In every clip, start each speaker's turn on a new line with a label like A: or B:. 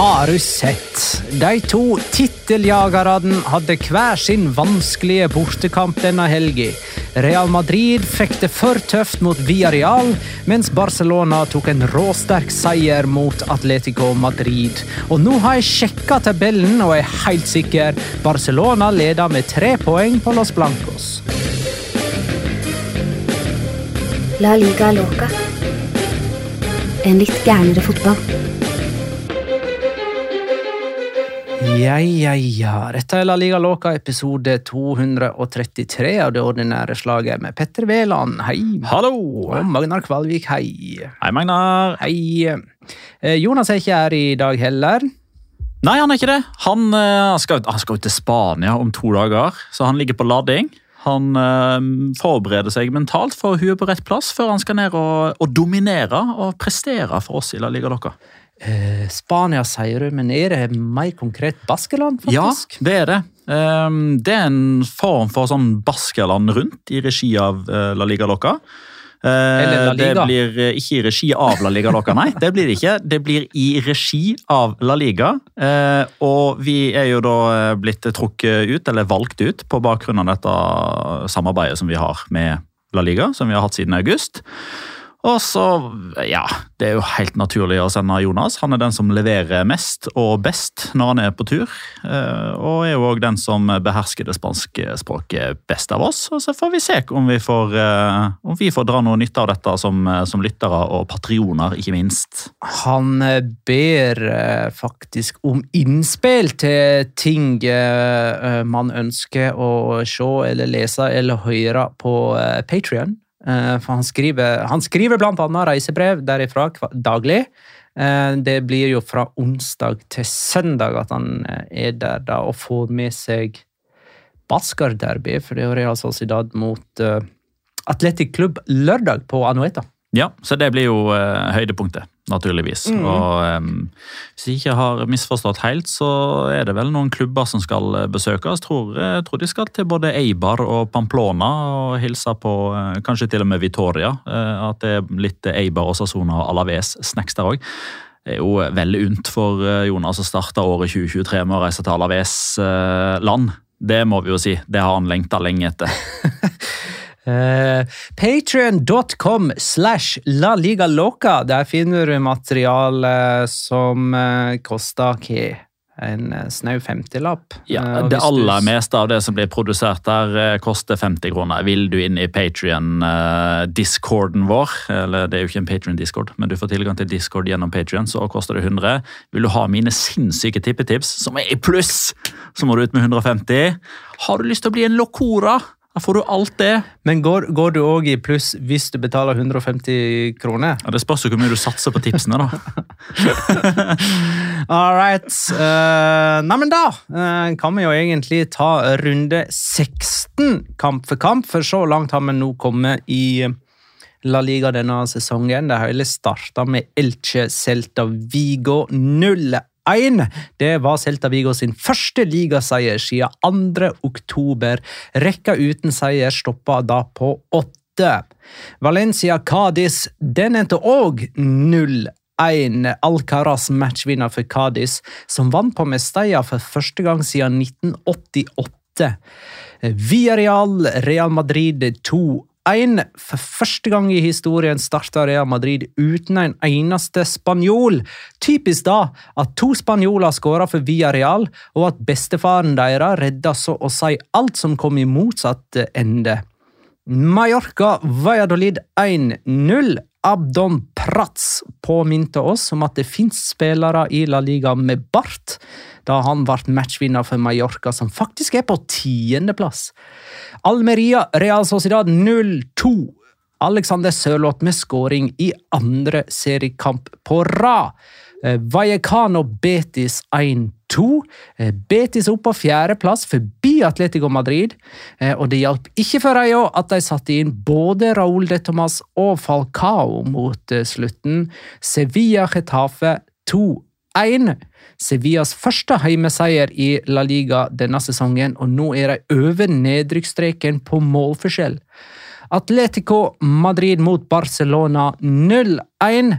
A: Har du sett? De to titteljagerne hadde hver sin vanskelige bortekamp denne helga. Real Madrid fikk det for tøft mot Villarreal, mens Barcelona tok en råsterk seier mot Atletico Madrid. Og nå har jeg sjekka tabellen og er helt sikker. Barcelona leder med tre poeng på Los Blancos.
B: La liga loca. En litt gærnere fotball.
A: Ja, ja, ja. Dette er La Liga låka, episode 233 av det ordinære slaget med Petter Wæland, hei.
C: Hallo!
A: Og Magnar Kvalvik, hei.
C: Hei, Magnar.
A: Hei. Eh, Jonas er ikke her i dag heller.
C: Nei, han er ikke det. Han, han, skal, han skal ut til Spania om to dager, så han ligger på lading. Han øh, forbereder seg mentalt for huet på rett plass før han skal ned og, og dominere og prestere for oss i La Liga Loca.
A: Eh, Spania, sier du, men er det mer konkret Baskeland, faktisk?
C: Ja, det er det. Ehm, det er en form for sånn Baskeland rundt i regi av eh, La Liga Loca. Eh,
A: Liga.
C: Det blir ikke i regi av La Liga Loca, nei. Det blir det ikke. Det blir i regi av La Liga. Og vi er jo da blitt trukket ut, eller valgt ut, på bakgrunn av dette samarbeidet som vi har med La Liga, som vi har hatt siden august. Og så, ja, Det er jo helt naturlig å sende Jonas. Han er den som leverer mest og best når han er på tur. eh, Og er jo òg den som behersker det spanske språket best av oss. Og så får vi se om vi får, eh, om vi får dra noe nytte av dette som, eh, som lyttere og patrioner, ikke minst.
A: Han ber faktisk om innspill til ting man ønsker å se eller lese eller høre på Patrion. For han skriver, han skriver annet reisebrev derifra daglig. Eh, det blir jo fra onsdag til søndag at han eh, er der da og får med seg Basker-derby, for det er jo Real Sociedad mot uh, Atletic Klubb lørdag på Anueta.
C: Ja, så det blir jo uh, høydepunktet, naturligvis.
A: Mm.
C: Og um, hvis jeg ikke har misforstått helt, så er det vel noen klubber som skal eh, besøkes. Tror, jeg tror de skal til både Eibar og Pamplona og hilse på eh, kanskje til og med Vitoria. Eh, at det er litt Eibar og Sasona og Alaves snacks der òg. Det er jo veldig unt for eh, Jonas å starte året 2023 med å reise til Alaves eh, land. Det må vi jo si. Det har han lengta lenge etter.
A: Uh, Patreon.com slash La Liga Loca. Der finner du materiale som uh, koster hva? En eh, snau 50-lapp.
C: Ja,
A: Eh,
C: Det
A: du-
C: aller meste av det som blir produsert der, eh, koster 50 kroner. Vil du inn i Patrion-discorden vår, eller det er jo ikke en Patrion-discord, men du får tilgang til Discord gjennom Patrion, så koster det 100. Vil du ha mine sinnssyke tippetips, som er i pluss, så må du ut med 150. Har du lyst til å bli en Locora? Da får du alt det.
A: Men går, går du òg i pluss hvis du betaler 150 kroner?
C: Ja, det spørs jo hvor mye du satser på tipsene, da.
A: All right. Uh, nei, men da uh, kan vi jo egentlig ta runde 16 kamp for kamp, for så langt har vi nå kommet i La Liga denne sesongen. Det hele starta med Elche Celta Vigo 0-1. Det var Celta Vigo sin første ligaseier siden 2. oktober. Rekka uten seier stoppa da på åtte. Valencia Cádiz den endte òg 0-1. Alcaraz matchvinner for Cádiz, som vant på Mestalla for første gang siden 1988. Villarreal Real Madrid 2-1. For første gang i historien starta Real Madrid uten en eneste spanjol. Typisk da at to spanjoler skåra for Villarreal, og at bestefaren deres redda så å si alt som kom i motsatt ende. Mallorca Valladolid 1-0. Abdon Prats påminte oss om at det fins spillere i La Liga med bart, da han ble matchvinner for Mallorca, som faktisk er på tiendeplass. Almeria Real Sociedad 0-2. Alexander Sørloth med skåring i andre seriekamp på rad. Eh, Vallecano Betis 1-2. Eh, Betis opp på fjerdeplass forbi Atletico Madrid. Eh, Og det hjalp ikke for Rayo at de satte inn både Raúl de Tomas og Falcao mot slutten. Sevilla Getafe 2-1. Sevillas første heimeseier i La Liga denne sesongen, og nå er de over nedrykksstreken på målforskjell. Atletico Madrid mot Barcelona 0-1.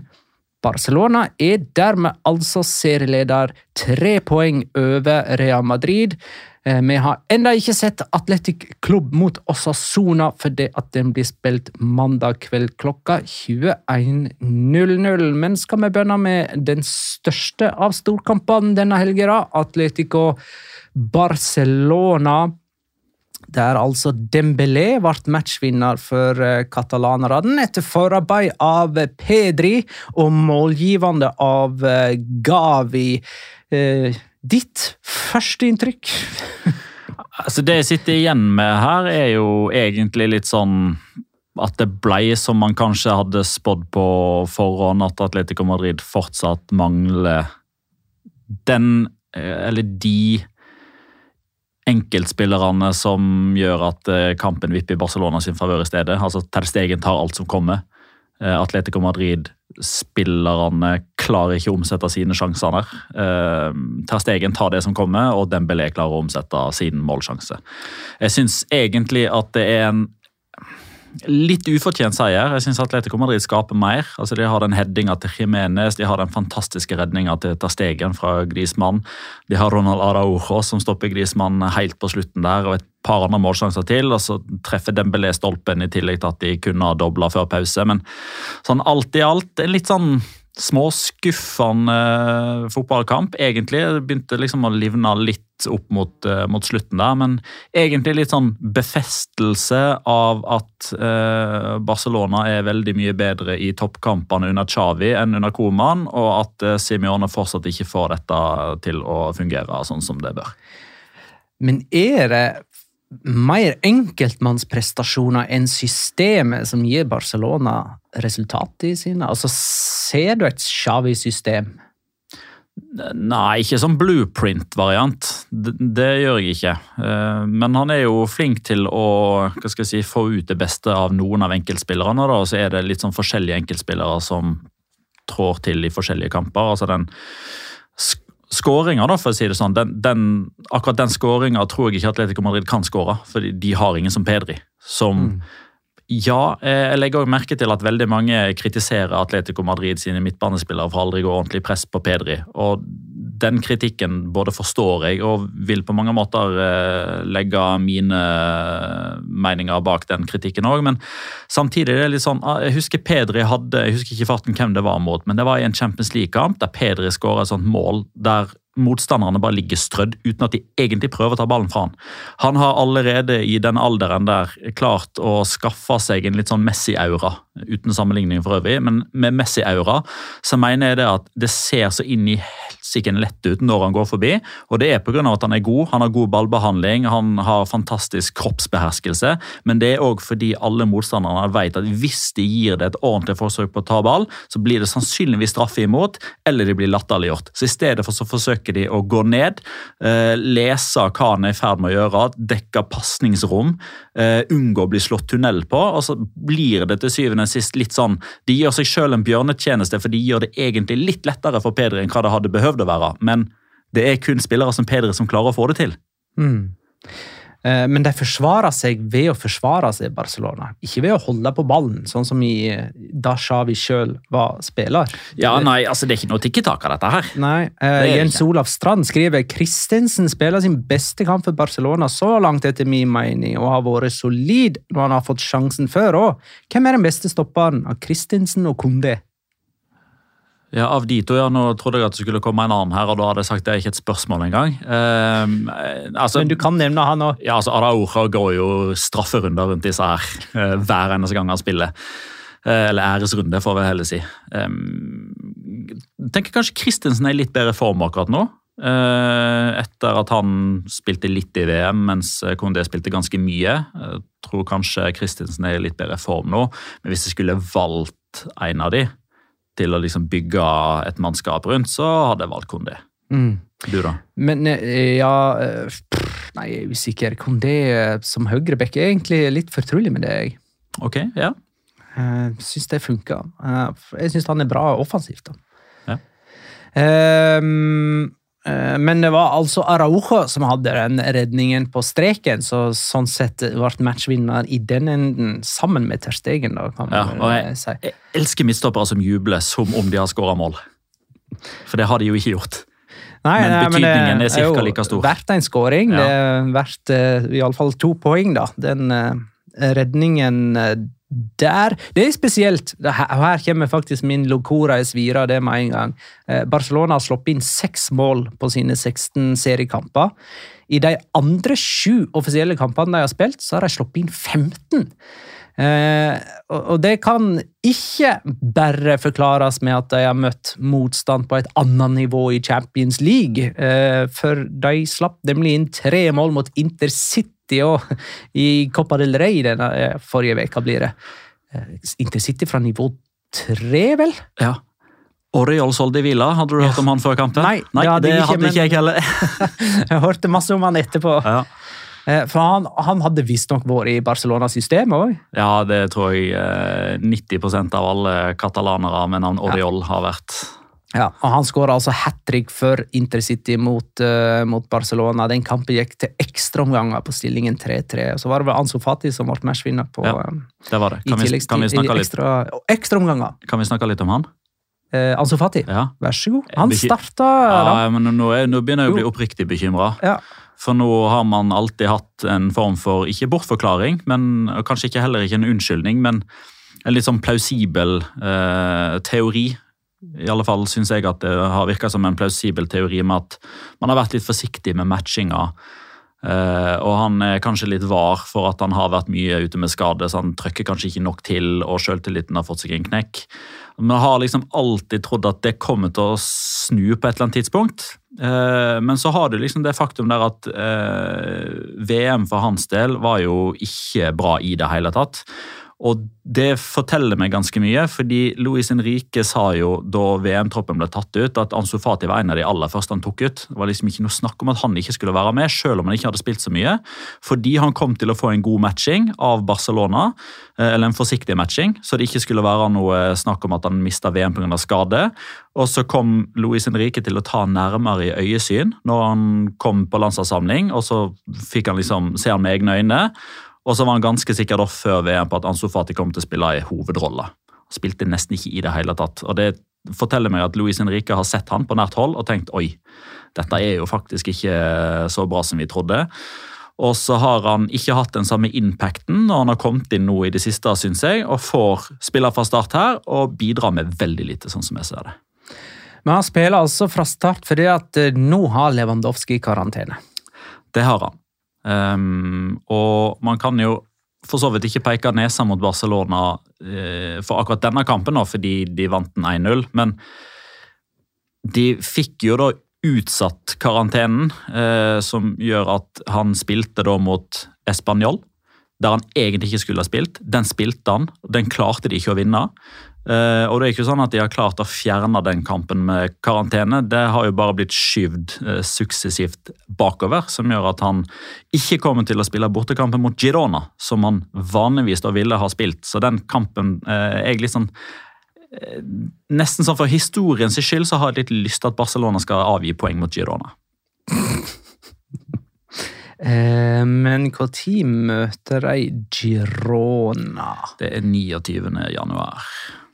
A: Barcelona er dermed altså serieleder, tre poeng over Real Madrid. Eh, Vi har ennå ikke sett Atletic Klubb mot Osasona fordi at den blir spilt mandag kveld klokka 21.00. Men skal vi begynne med den største av storkampene denne helga, Atletico Barcelona. Der altså Dembélé ble matchvinner for eh, katalanerne etter forarbeid av Pedri og målgivende av eh, Gavi. Eh, ditt førsteinntrykk?
C: Altså Det jeg sitter igjen med her, er jo egentlig litt sånn at det ble som man kanskje hadde spådd på forhånd, at Atletico Madrid fortsatt mangler den, eller de enkeltspillerne som gjør at eh, kampen vipper Barcelona sin favør i stedet. Altså Ter Stegen tar alt som kommer. Eh, Atletico Madrid-spillerne klarer ikke å omsette sine sjanser der. Eh, Ter Stegen tar det som kommer, og Dembélé klarer å omsette sin målsjanse. Jeg syns egentlig at det er en litt ufortjent seier. Jeg syns Atletico Madrid skaper mer. Altså De har den headinga til Jimenez, de har den fantastiske redninga til Ta Stegen fra Grismann. De har Ronald Araujo som stopper Grismann helt på slutten der, og et par andre målsjanser til. Og så treffer Dembélé stolpen i tillegg til at de kunne ha dobla før pause. Men sånn alt i alt en litt sånn småskuffende skuffende fotballkamp, egentlig. Det begynte liksom å livne litt opp mot, eh, mot slutten der, men egentlig litt sånn befestelse av at eh, Barcelona er veldig mye bedre i toppkampene under Xavi enn under Koman, og at eh, Simione fortsatt ikke får dette til å fungere sånn som det bør.
A: Men er det mer enkeltmannsprestasjoner enn systemet som gir Barcelona resultatet i sine? Altså, ser du et Xavi-system?
C: Nei, ikke som blueprint-variant. Det, det, gjør jeg ikke. Eh, Men han er jo flink til å si, få ut det beste av noen av enkeltspillerne. Og så er det litt sånn forskjellige enkeltspillere som trår til i forskjellige kamper. Altså den skåringa, for å si det sånn, den, den, akkurat den skåringa tror jeg ikke Atletico Madrid kan skåre. For de har ingen som Pedri. Som mm. Ja, jeg legger også merke til at veldig mange kritiserer Atletico Madrid sine midtbanespillere for aldri å gå ordentlig press på Pedri. Og den kritikken både forstår jeg og vil på mange måter legge mine meninger bak den kritikken òg. Men samtidig er det litt sånn Jeg husker Pedri hadde Jeg husker ikke farten hvem det var mot, men det var i en Champions League-kamp der Pedri skåra et sånt mål der motstanderne bare ligger strødd uten at de egentlig prøver å ta ballen fra han. Han har allerede i den alderen der klart å skaffe seg en litt sånn Messi-aura, uten sammenligning for øvrig, men med Messi-aura så mener jeg det at det ser så inn i helsike lett ut når han går forbi, og det er pga. at han er god, han har god ballbehandling, han har fantastisk kroppsbeherskelse, men det er òg fordi alle motstanderne vet at hvis de gir det et ordentlig forsøk på å ta ball, så blir det sannsynligvis straffe imot, eller de blir latterliggjort. Så i stedet for så forsøker de å gå ned, eh, lese hva han er i ferd med å gjøre, dekke pasningsrom, eh, unngå å bli slått tunnel på, og så blir det til syvende og sist litt sånn De gjør seg sjøl en bjørnetjeneste, for de gjør det egentlig litt lettere for Pedri enn hva det hadde behøvd å være, men det er kun spillere som Pedri som klarer å få det til.
A: Mm. Eh, Men de forsvarer seg ved å forsvare seg, Barcelona. Ikke ved å holde på ballen, sånn som i, da Xavi sjøl var spiller.
C: Ja, nei, altså Det er ikke noe tikketak av dette her.
A: Nei, eh,
C: Det
A: Jens
C: ikke.
A: Olav Strand skriver Christensen spiller sin beste kamp for Barcelona så langt, etter min mening, og har vært solid når han har fått sjansen før òg. Hvem er den beste stopperen av Christensen og Kondé?
C: Ja, Av de to, ja, nå trodde jeg at det skulle komme en annen her, og da hadde jeg sagt det er ikke et spørsmål engang. Um, altså,
A: Men du kan nevne han òg.
C: Ja, altså Araujo går jo strafferunder rundt disse her eh, hver eneste gang han spiller. Eh, eller æresrunde, får vi heller si. Um, tenker kanskje Christensen er i litt bedre form akkurat nå. eh, etter at han spilte litt i VM, mens Kondé spilte ganske mye. Jeg tror kanskje Christensen er i litt bedre form nå, men hvis jeg skulle valgt en av de til å liksom bygge et mannskap rundt, så hadde jeg valgt Kondé.
A: Mm.
C: Du, da?
A: Men eh, ja eh, pff, Nei, jeg er usikker. Kondé eh, som høyreback er egentlig litt fortrolig med det. jeg.
C: Ok, ja.
A: Uh, syns det funka. jeg syns han er bra offensivt. da.
C: Ja.
A: Eh, men det var altså Araujo som hadde den redningen på streken, så sånn sett ble matchvinner i den enden, sammen med Ter Stegen. Da, kan
C: Ja,
A: man
C: jeg,
A: si.
C: jeg elsker midtstoppere som jubler som om de har skåra mål. For det har de jo ikke gjort.
A: Nei,
C: men
A: nei,
C: betydningen
A: det
C: er cirka like stor.
A: Verdt en skåring.
C: Ja.
A: Det er verdt uh, iallfall to poeng, da. Den uh, redningen eh, der Det er spesielt. Her, her kommer faktisk min locora i svira det med en gang. Eh, Barcelona har sluppet inn seks mål på sine 16 seriekamper. I de andre sju offisielle kampene de har spilt, så har de sluppet inn 15. Eh, og det kan ikke bare forklares med at de har møtt motstand på et annet nivå i Champions League, eh, for de slapp nemlig inn tre mål mot Intercity og, i Copa del Rey denne eh, forrige veka blir det. Eh, Intercity fra nivå tre, vel?
C: Ja. Oriol Soldivilla, hadde du hørt om han før kampen?
A: Nei,
C: Nei
A: det hadde
C: det
A: jeg ikke,
C: hadde ikke jeg heller.
A: Jeg hørte masse om han etterpå.
C: Ja.
A: Eh, For han, han hadde visstnok vært i Barcelona-systemet òg.
C: ja, det tror jeg eh, 90% av alle katalanere med navn Oriol har vært.
A: Ja, og Han skåra altså hat trick for Intercity mot, uh, mot Barcelona. Den kampen gikk til ekstraomganger på stillingen 3-3. Og Så var det vel Ansu Fati som ble matchvinner på
C: Ja,
A: eh,
C: Det var det. Kan vi, kan vi, snakke, litt,
A: ekstra, ekstraomganger.
C: kan vi snakke litt om han?
A: Eh, Ansu Fati,
C: Ja.
A: vær så god. Han starta
C: ja men nå, er, nå begynner jeg å bli oppriktig bekymra.
A: Ja.
C: For nå har man alltid hatt en form for, ikke bortforklaring, men kanskje ikke heller ikke en unnskyldning, men en litt sånn plausibel eh, teori. I alle fall syns jeg at det har virka som en plausibel teori med at man har vært litt forsiktig med matchinga. Uh, og han er kanskje litt var for at han har vært mye ute med skade, så han trykker kanskje ikke nok til, og sjøltilliten har fått seg en knekk. Men har liksom alltid trodd at det kommer til å snu på et eller annet tidspunkt. Uh, men så har du liksom det faktum der at uh, VM for hans del var jo ikke bra i det hele tatt. Og det forteller meg ganske mye, fordi Luis Henrique sa jo da VM-troppen ble tatt ut, at Ansu Fati var en av de aller første han tok ut. Det var liksom ikke noe snakk om at han ikke skulle være med, selv om han ikke hadde spilt så mye. Fordi han kom til å få en god matching av Barcelona, eh, eller en forsiktig matching, så det ikke skulle være noe snakk om at han mista VM pga. skade. Og så kom Luis Henrique til å ta nærmere i øyesyn når han kom på landslagssamling, og så fikk han liksom se han med egne øyne. Og så var han ganske sikker da før VM på at Ansu Fati kom til å spille i hovedrolle. Han Spilte nesten ikke i det hele tatt. Og det forteller meg at Luis Henrique har sett han på nært hold og tenkt oi, dette er jo faktisk ikke så bra som vi trodde. Og så har han ikke hatt den samme impacten når han har kommet inn nå i det siste, syns jeg, og får spille fra start her og bidrar med veldig lite, sånn som jeg ser det.
A: Men han spiller altså fra start fordi at eh, nå har Lewandowski karantene.
C: Det har han. Ehm, og man kan jo for så vidt ikke peke nesa mot Barcelona uh, for akkurat denne kampen, da, fordi de vant den 1-0. Men de fikk jo da utsatt karantenen, uh, som gjør at han spilte da mot Español, der han egentlig ikke skulle ha spilt. Den spilte han, den klarte de ikke å vinne. Eh, og det er ikke sånn at de har klart å fjerne den kampen med karantene. Det har jo bare blitt skyvd eh, suksessivt bakover, som gjør at han ikke kommer til å spille bortekampen mot Girona, som han vanligvis da ville ha spilt. Så den kampen eh, er sånn eh, Nesten sånn for historiens skyld så har jeg litt lyst til at Barcelona skal avgi poeng mot Girona.
A: Eh, men når møter de Girona?
C: Det er 29. januar.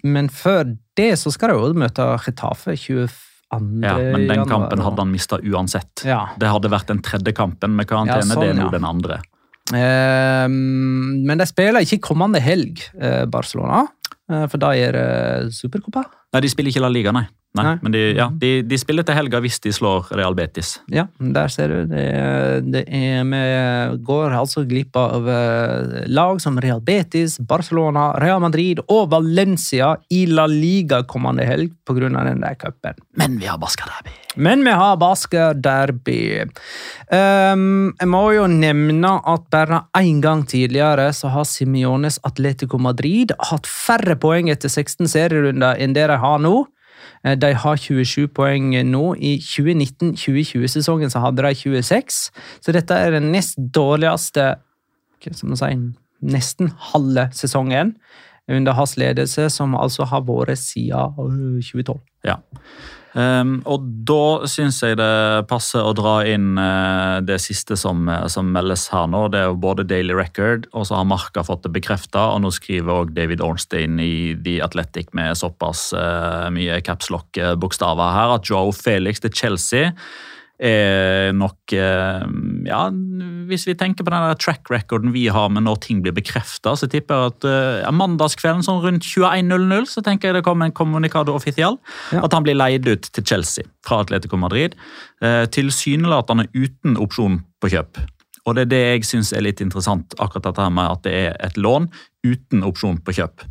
A: Men før det så skal de jo møte Getafe 22.
C: Ja, men den
A: januar.
C: kampen hadde han mista uansett.
A: Ja.
C: Det hadde vært den tredje kampen med karantene.
A: Ja, sånn,
C: det er nå
A: ja.
C: den andre.
A: Eh, men de spiller ikke kommende helg, eh, Barcelona. Eh, for da er det Supercopa.
C: Nei, De spiller ikke La Liga, nei. Nei,
A: Nei.
C: Men de, ja, de, de spiller til helga hvis de slår Real Betis.
A: Ja, der ser du. Det, det er vi går altså glipp av eh, lag som Real Betis, Barcelona, Real Madrid og Valencia i La Liga kommende helg pga. den der cupen.
C: Men vi har Baska Derby.
A: Men vi har Basker Derby. Um, jeg må jo nevne at bare én gang tidligere så har Simiones Atletico Madrid hatt færre poeng etter 16 serierunder enn det de har nå. Eh, De har 27 poeng nå. I 2019-2020-sesongen så hadde de 26, så dette er den nest dårligste hva skal si, nesten halve sesongen under hans ledelse, som altså har vært siden øh, 2012.
C: Ja. Ehm, og da syns jeg det passer å dra inn uh, det siste som, eh, som meldes her nå. Det er jo både Daily Record, og så har Marka fått det bekrefta. Og nå skriver òg David Ornstein i The Athletic med såpass uh, mye capslock-bokstaver her at Joe Felix til Chelsea er nok uh, Ja, hvis vi tenker på den track recorden vi har med når ting blir bekrefta, så tipper jeg at uh, mandagskvelden sånn rundt 21.00 så tenker jeg det kommer en kommunikado offisiell.
A: Ja.
C: At han blir leid ut til Chelsea fra Atletico Madrid. Uh, Tilsynelatende uten opsjon på kjøp. Og det er det jeg syns er litt interessant, akkurat dette med at det er et lån uten opsjon på kjøp.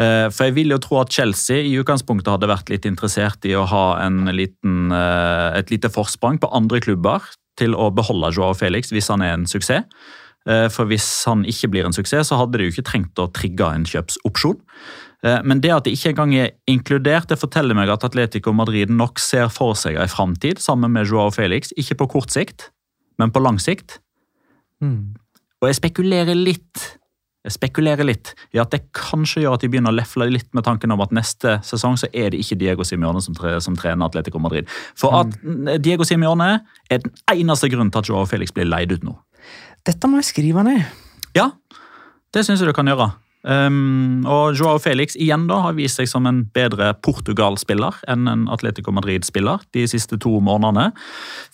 C: Eh, For jeg vil jo tro at Chelsea i utgangspunktet hadde vært litt interessert i å ha en liten, eh, et lite forsprang på andre klubber til å beholde Joao Felix hvis han er en suksess. Eh, For hvis han ikke blir en suksess, så hadde de jo ikke trengt å trigge en kjøpsopsjon. Men det at det ikke engang er inkludert, det forteller meg at Atletico Madrid nok ser for seg en framtid sammen med Joao Felix. Ikke på kort sikt, men på lang sikt. Og jeg spekulerer litt jeg spekulerer litt i at det kanskje gjør at de begynner å lefle litt med tanken om at neste sesong så er det ikke Diego Simione som, tre, som trener Atletico Madrid. For at Diego Simione er den eneste grunnen til at Joao Felix blir leid ut nå.
A: Dette må jeg skrive ned.
C: Ja, det syns jeg du kan gjøre. Um, og Joao Felix igjen da har vist seg som en bedre Portugal-spiller enn en Atletico Madrid-spiller de siste to månedene.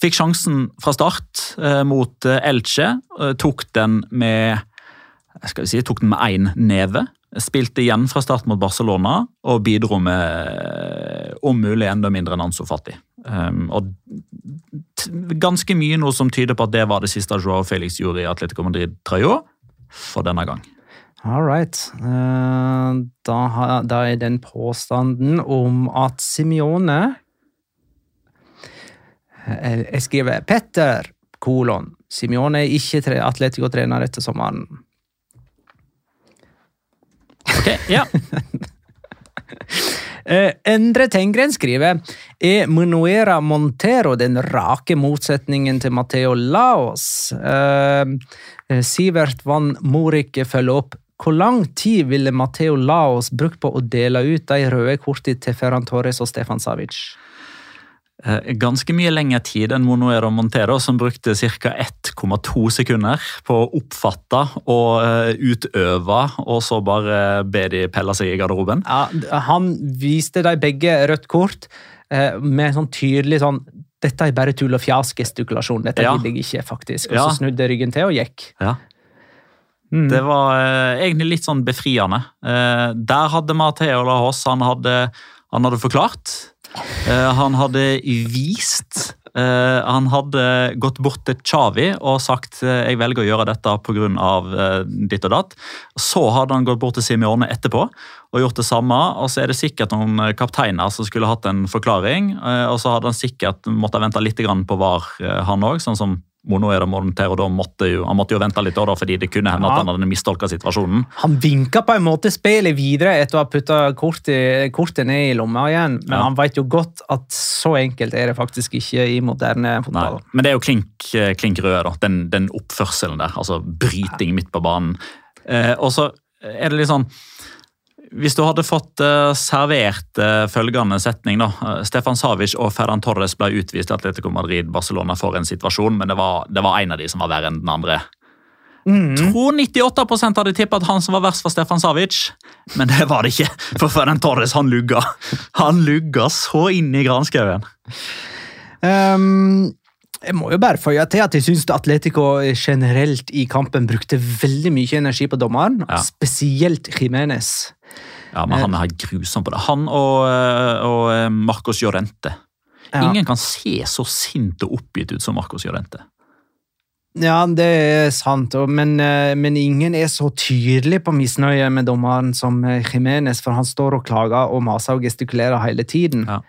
C: Fikk sjansen fra start uh, mot eh, Elche. uh, tok den med jeg vi si, tok den med én neve. Spilte igjen fra start mot Barcelona og bidro med eh, om mulig enda mindre enn Ansu Fati. Um, og ganske mye noe som tyder på at det var det siste Joao Felix gjorde i Atletico Madrid-trøya for denne gang.
A: All right. Eh, Da, da er den påstanden om at Simione Eh, Jeg skriver Petter, kolon. Simione er ikke Atletico-trener etter sommeren.
C: Ok, ja.
A: Eh, Endre Tengren skriver Er Munuera Montero den rake motsetningen til Matteo Laos? Eh, eh, Sivert Van Morik følger opp. Hvor lang tid ville Matteo Laos brukt på å dele ut de røde kortene til Ferran Torres og Stefan Savic?
C: Eh, Ganske mye lengre tid enn Monoero Montero, som brukte ca. 1,2 sekunder på å oppfatte og eh, utøve, og så bare be de pelle seg i garderoben.
A: Ja, han viste dem begge rødt kort med med sånn tydelig sånn dette er bare tull og fjas-gestikulasjon. Dette
C: Ja.
A: vil jeg ikke, faktisk. Og
C: Ja.
A: så snudde ryggen til og gikk.
C: Ja.
A: Mm.
C: Det var eh, egentlig litt sånn befriende. Eh, der hadde Matheo Lahos han hadde, han hadde forklart. Eh, han hadde vist eh, Han hadde gått bort til Chavi og sagt eh, jeg velger å gjøre dette pga. Ditt og datt. Så hadde han gått bort til Simione etterpå og gjort det samme. og Så er det sikkert noen kapteiner som skulle hatt en forklaring. Og så hadde han sikkert måttet vente litt på VAR, han òg. Sånn som Mono er det og da måtte jo, han måtte jo vente litt da, fordi det kunne hende
A: Ja.
C: at han hadde mistolka situasjonen.
A: Han vinka på en måte spillet videre etter å ha putta kortet, kortet ned i lomma igjen, men
C: Ja.
A: han vet jo godt at så enkelt er det faktisk ikke i moderne
C: Nei,
A: fotball.
C: men det er jo klink, eh, klink røde, da. Den, den oppførselen der. Altså bryting midt på banen. Eh, og så er det litt sånn Hvis du hadde fått eh, servert eh, følgende setning, da. Eh, Stefan Savic og Ferran Torres ble utvist til Atletico Madrid Barcelona for en situasjon, men det var, det var en av de som var verre enn den andre.
A: Mm.
C: Tror 98% hadde tippet at han som var verst var Stefan Savic, men det var det ikke. For Ferran Torres han lugga. Han lugga så inn i granskauen.
A: Um, jeg må jo bare føye til at jeg syns Atletico generelt i kampen brukte veldig mye energi på dommeren,
C: Ja.
A: spesielt Jimenez.
C: Ja, men Han er grusom på det. Han og, eh, og eh, Marcos Llorente.
A: Ja.
C: Ingen kan se så sint og oppgitt ut som Marcos Llorente.
A: Ja, det er sant, men, eh, men ingen er så tydelig på misnøye med dommeren som Jiménez, Jimenez, for han står og klager og maser og gestikulerer hele tiden.
C: Ja.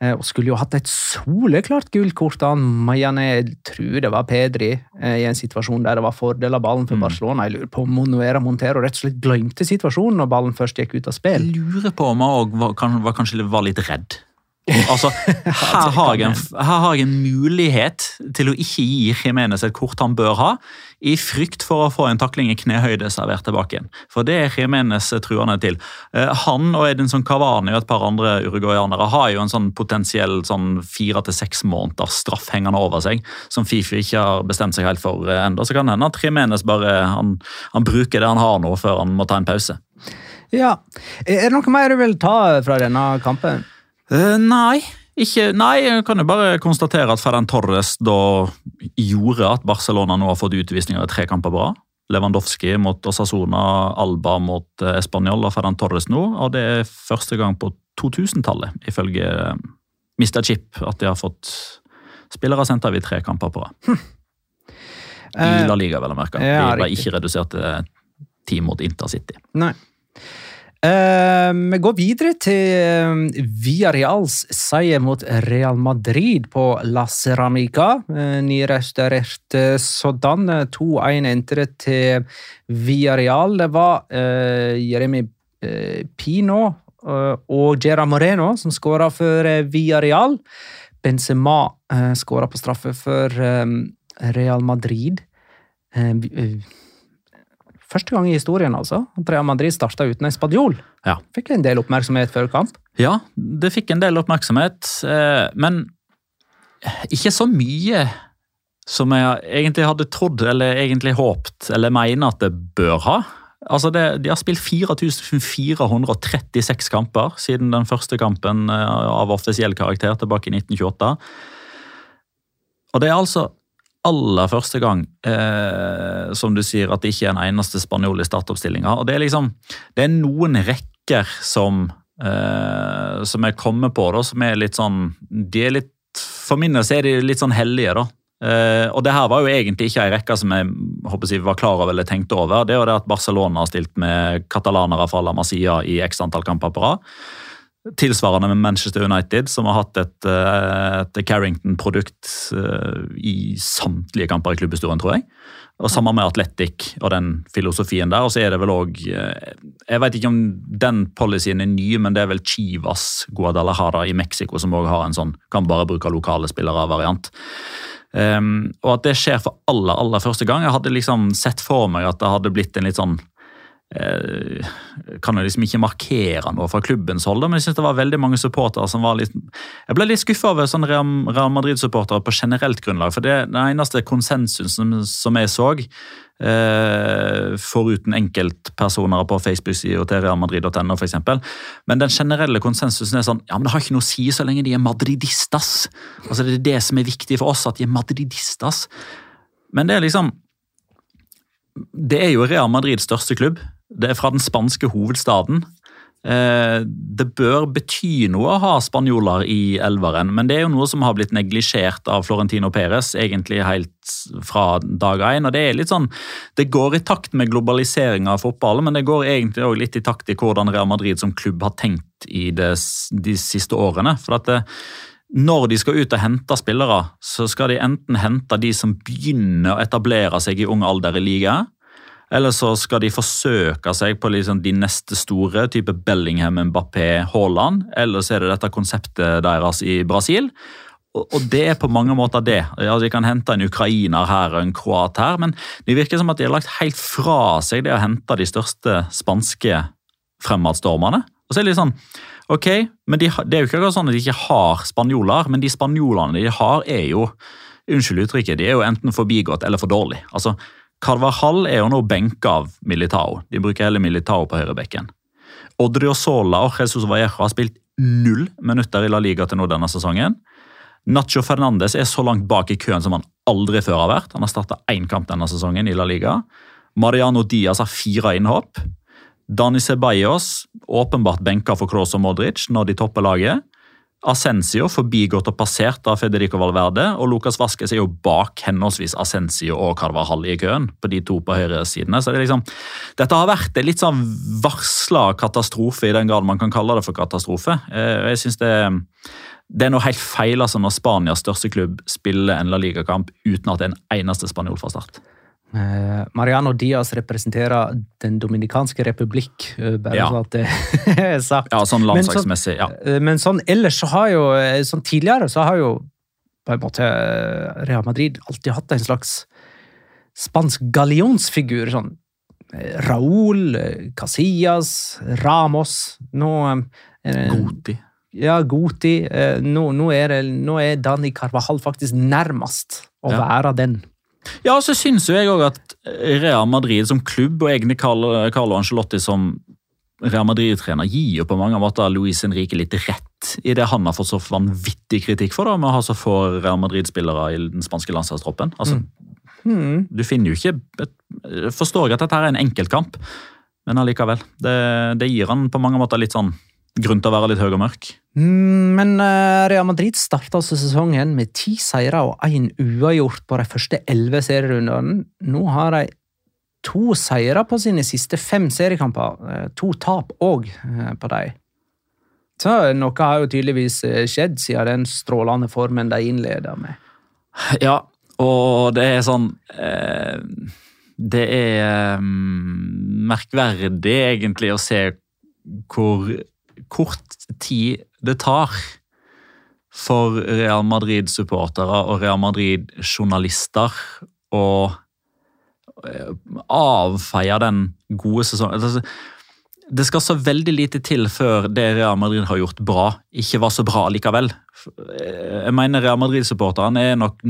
A: Eh, Og skulle jo hatt et soleklart gult kort da han Mayane, jeg tror det var Pedri, eh, i en situasjon der det var fordel av ballen for
C: Mm.
A: Barcelona. Jeg lurer på om Monuera Montero rett og slett glemte situasjonen når ballen først gikk ut av spill.
C: Jeg lurer på om han var, kanskje var litt redd. Altså, her har, jeg en, her har jeg en mulighet til å ikke gi Jimenez et kort han bør ha, i frykt for å få en takling i knehøyde servert tilbake igjen. For det er Jimenez truende til. Eh, Han og Edinson Cavani og et par andre uruguayanere har jo en sånn potensiell sånn fire til seks måneders straff hengende over seg, som Fifi ikke har bestemt seg helt for eh, ennå. Så kan det hende at Jimenez bare han, han bruker det han har nå, før han må ta en pause.
A: Ja. Er det noe mer du vil ta fra denne kampen?
C: Eh, nei, ikke, nei, jeg kan jo bare konstatere at Ferdinand Torres da gjorde at Barcelona nå har fått utvisninger i tre kamper på rad. Lewandowski mot Osasona, Alba mot eh, Español og Ferdinand Torres nå. Og det er første gang på 2000-tallet, ifølge eh, Mr. Chip, at de har fått spillere sendt av i tre kamper på rad. I La Liga, vel å merke. De ble ikke redusert til ti mot Intercity.
A: Nei. Eh, vi går videre til eh, Villarreals seier mot Real Madrid på La Ceramica. Uh, Nyrestaurert sådan. Eh, 2-1 endte det til Villarreal. Det var Jeremy eh, Pino eh, og Gera Moreno som skåra for Villarreal. Benzema skåra på straffe for eh, Real Madrid. Første gang i historien, altså. Real Madrid starta uten en spadjol.
C: Ja.
A: Fikk en del oppmerksomhet før kamp.
C: Ja, det fikk en del oppmerksomhet, eh, men ikke så mye som jeg egentlig hadde trodd, eller egentlig håpt, eller mener at det bør ha. Altså det, De har spilt 4436 kamper siden den første kampen eh, av offisiell karakter tilbake i 1928. Og det er altså aller første gang, eh, som du sier, at det ikke er en eneste spanjol i startoppstillinga. Det liksom Det er noen rekker som eh, som jeg kommer på, da, som er litt sånn De er litt For min del er de litt sånn hellige, da. Eh, og det her var jo egentlig ikke ei rekke som jeg håper jeg, var klar over eller tenkte over. Det er jo det at Barcelona har stilt med katalanere fra La Masia i x antall kamper på rad. Tilsvarende med Manchester United, som har hatt et, eh, et Carrington-produkt eh, i samtlige kamper i klubbhistorien, tror jeg. Og Sammen med Atletic og den filosofien der. Og så er det vel òg Jeg vet ikke om den policyen er ny, men det er vel Chivas Guadalajara i Mexico som òg har en sånn kan bare bruke lokale spillere-variant. Um, og at det skjer for aller, aller første gang. Jeg hadde liksom sett for meg at det hadde blitt en litt sånn eh, Kan jo liksom ikke markere noe fra klubbens hold, men jeg synes det var veldig mange supportere som var litt Jeg ble litt skuffa over sånne Real Madrid-supportere på generelt grunnlag. For det er den eneste konsensusen som, som jeg så, eh, foruten enkeltpersoner på Facebook-sida til Real Madrid.no f.eks. Men den generelle konsensusen er sånn ja, men det har ikke noe å si så lenge de er madridistas. Altså Det er det som er viktig for oss, at de er madridistas. Men det er liksom Det er jo Real Madrids største klubb. Det er fra den spanske hovedstaden. Eh, det bør bety noe å ha spanjoler i elveren, men det er jo noe som har blitt neglisjert av Florentino Perez egentlig helt fra dag én. Det er litt sånn, det går i takt med globaliseringa av fotballen, men det går egentlig også litt i takt i hvordan Real Madrid som klubb har tenkt i det, de siste årene. For at det, når de skal ut og hente spillere, så skal de enten hente de som begynner å etablere seg i ung alder i ligaen, eller så skal de forsøke seg på liksom de neste store, type Bellingham, Mbappé, Haaland. Eller så er det dette konseptet deres i Brasil. Og det er på mange måter det. Ja, De kan hente en ukrainer her og en kroat her, men det virker som at de har lagt helt fra seg det å hente de største spanske fremadstormene. Og så er det litt sånn, ok, men de, Det er jo ikke sånn at de ikke har spanjoler, men de spanjolene de har, er jo unnskyld uttrykket, de er jo enten forbigått eller for dårlig. Altså, Carvajal er jo nå benka av Militao. De bruker hele Militao på høyrebekken. Odriozola og Jesus Vallejo har spilt null minutter i La Liga til nå denne sesongen. Nacho Fernandes er så langt bak i køen som han aldri før har vært. Han har starta én kamp denne sesongen i La Liga. Mariano Diaz har fire innhopp. Dani Ceballos åpenbart benka for Kroos og Modric når de topper laget. Ascencio forbigått og passert av Federico Valverde, og Lucas Vasques er jo bak henholdsvis Ascencio og Carvajal i køen, på de to på høyresidene. Så det liksom, dette har vært en litt sånn varsla katastrofe, i den grad man kan kalle det for katastrofe. Eh, jeg synes det, det er noe helt feil altså når Spanias største klubb spiller en La Liga-kamp uten at det er en eneste spanjol fra start.
A: Eh, Mariano Diaz representerer Den dominikanske republikk, eh, bare
C: Ja.
A: så at det er sagt.
C: Ja, sånn landslagsmessig, ja.
A: Eh, Men sånn ellers så har jo Sånn tidligere så har jo på en måte Real Madrid alltid hatt en slags spansk gallionsfigur. Sånn Raúl, Casillas, Ramos Nå eh,
C: Goti.
A: Ja, Goti. eh, Nå, nå, er det, nå er Dani Carvajal faktisk nærmest å
C: Ja.
A: være den.
C: Ja, og så syns jo jeg òg at Real Madrid som klubb, og egne Carlo, Angelotti Ancelotti som Real Madrid-trener, gir jo på mange måter Luis Henrique litt rett i det han har fått så vanvittig kritikk for, da, med å ha så få Real Madrid-spillere i den spanske landslagstroppen. Altså,
A: mm.
C: Du finner jo ikke forstår jeg at dette er en enkeltkamp, men allikevel. Det, det gir han på mange måter litt sånn grunn til å være litt høy og mørk.
A: Mm, Men eh, Real Madrid starta altså sesongen med ti seire og én uavgjort på de første elleve serierundene. Nå har de to seire på sine siste fem seriekamper. eh, To tap òg på dem. Så noe har jo tydeligvis eh, skjedd siden den strålende formen de innleda med.
C: Ja, og det er sånn eh, Det er eh, merkverdig egentlig å se hvor kort tid det tar for Real Madrid-supportere og Real Madrid-journalister å eh, avfeie den gode sesongen. Altså, det skal så veldig lite til før det Real Madrid har gjort bra, ikke var så bra likevel. Jeg mener Real Madrid-supporterne er nok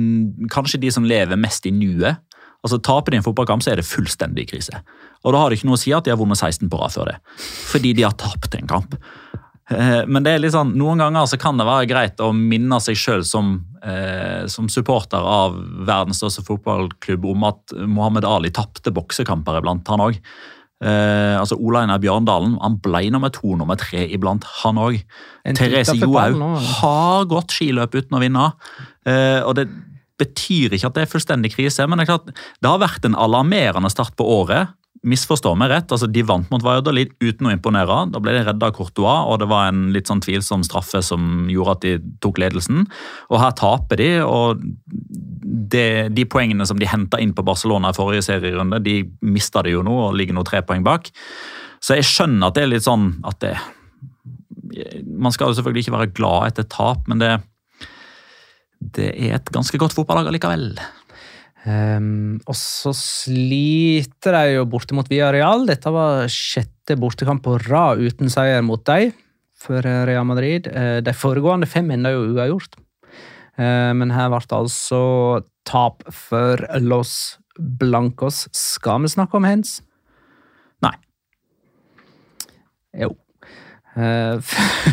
C: kanskje de som lever mest i nuet. Altså Taper de en fotballkamp, så er det fullstendig krise. Og da har det ikke noe å si at de har vunnet 16 på rad før det. Fordi de har tapt en kamp. Eh, Men det er litt sånn, noen ganger så kan det være greit å minne seg sjøl som, eh, som supporter av verdens største fotballklubb om at Mohammed Ali tapte boksekamper iblant, han òg. Eh, altså Ola Einar Bjørndalen han ble nummer to, nummer tre iblant, han òg. Therese Johaug har gått skiløp uten å vinne. Eh, og det betyr ikke at det er fullstendig krise, men det er klart, det har vært en alarmerende start på året. Misforstå meg rett, altså de vant mot Valladolid uten å imponere. Da ble de redda av Courtois, og det var en litt sånn tvilsom straffe som gjorde at de tok ledelsen. Og her taper de, og det, de poengene som de henta inn på Barcelona i forrige serierunde, de mista de jo nå og ligger nå tre poeng bak. Så jeg skjønner at det er litt sånn at det Man skal jo selvfølgelig ikke være glad etter tap, men det, det er et ganske godt fotballag allikevel.
A: Um, og så sliter de jo borte mot Villarreal. Dette var sjette bortekamp på rad uten seier mot dem for Real Madrid. Eh, de foregående fem enda jo uavgjort. Eh, men her ble det altså tap for Los Blancos. Skal vi snakke om hens?
C: Nei.
A: Jo. Eh,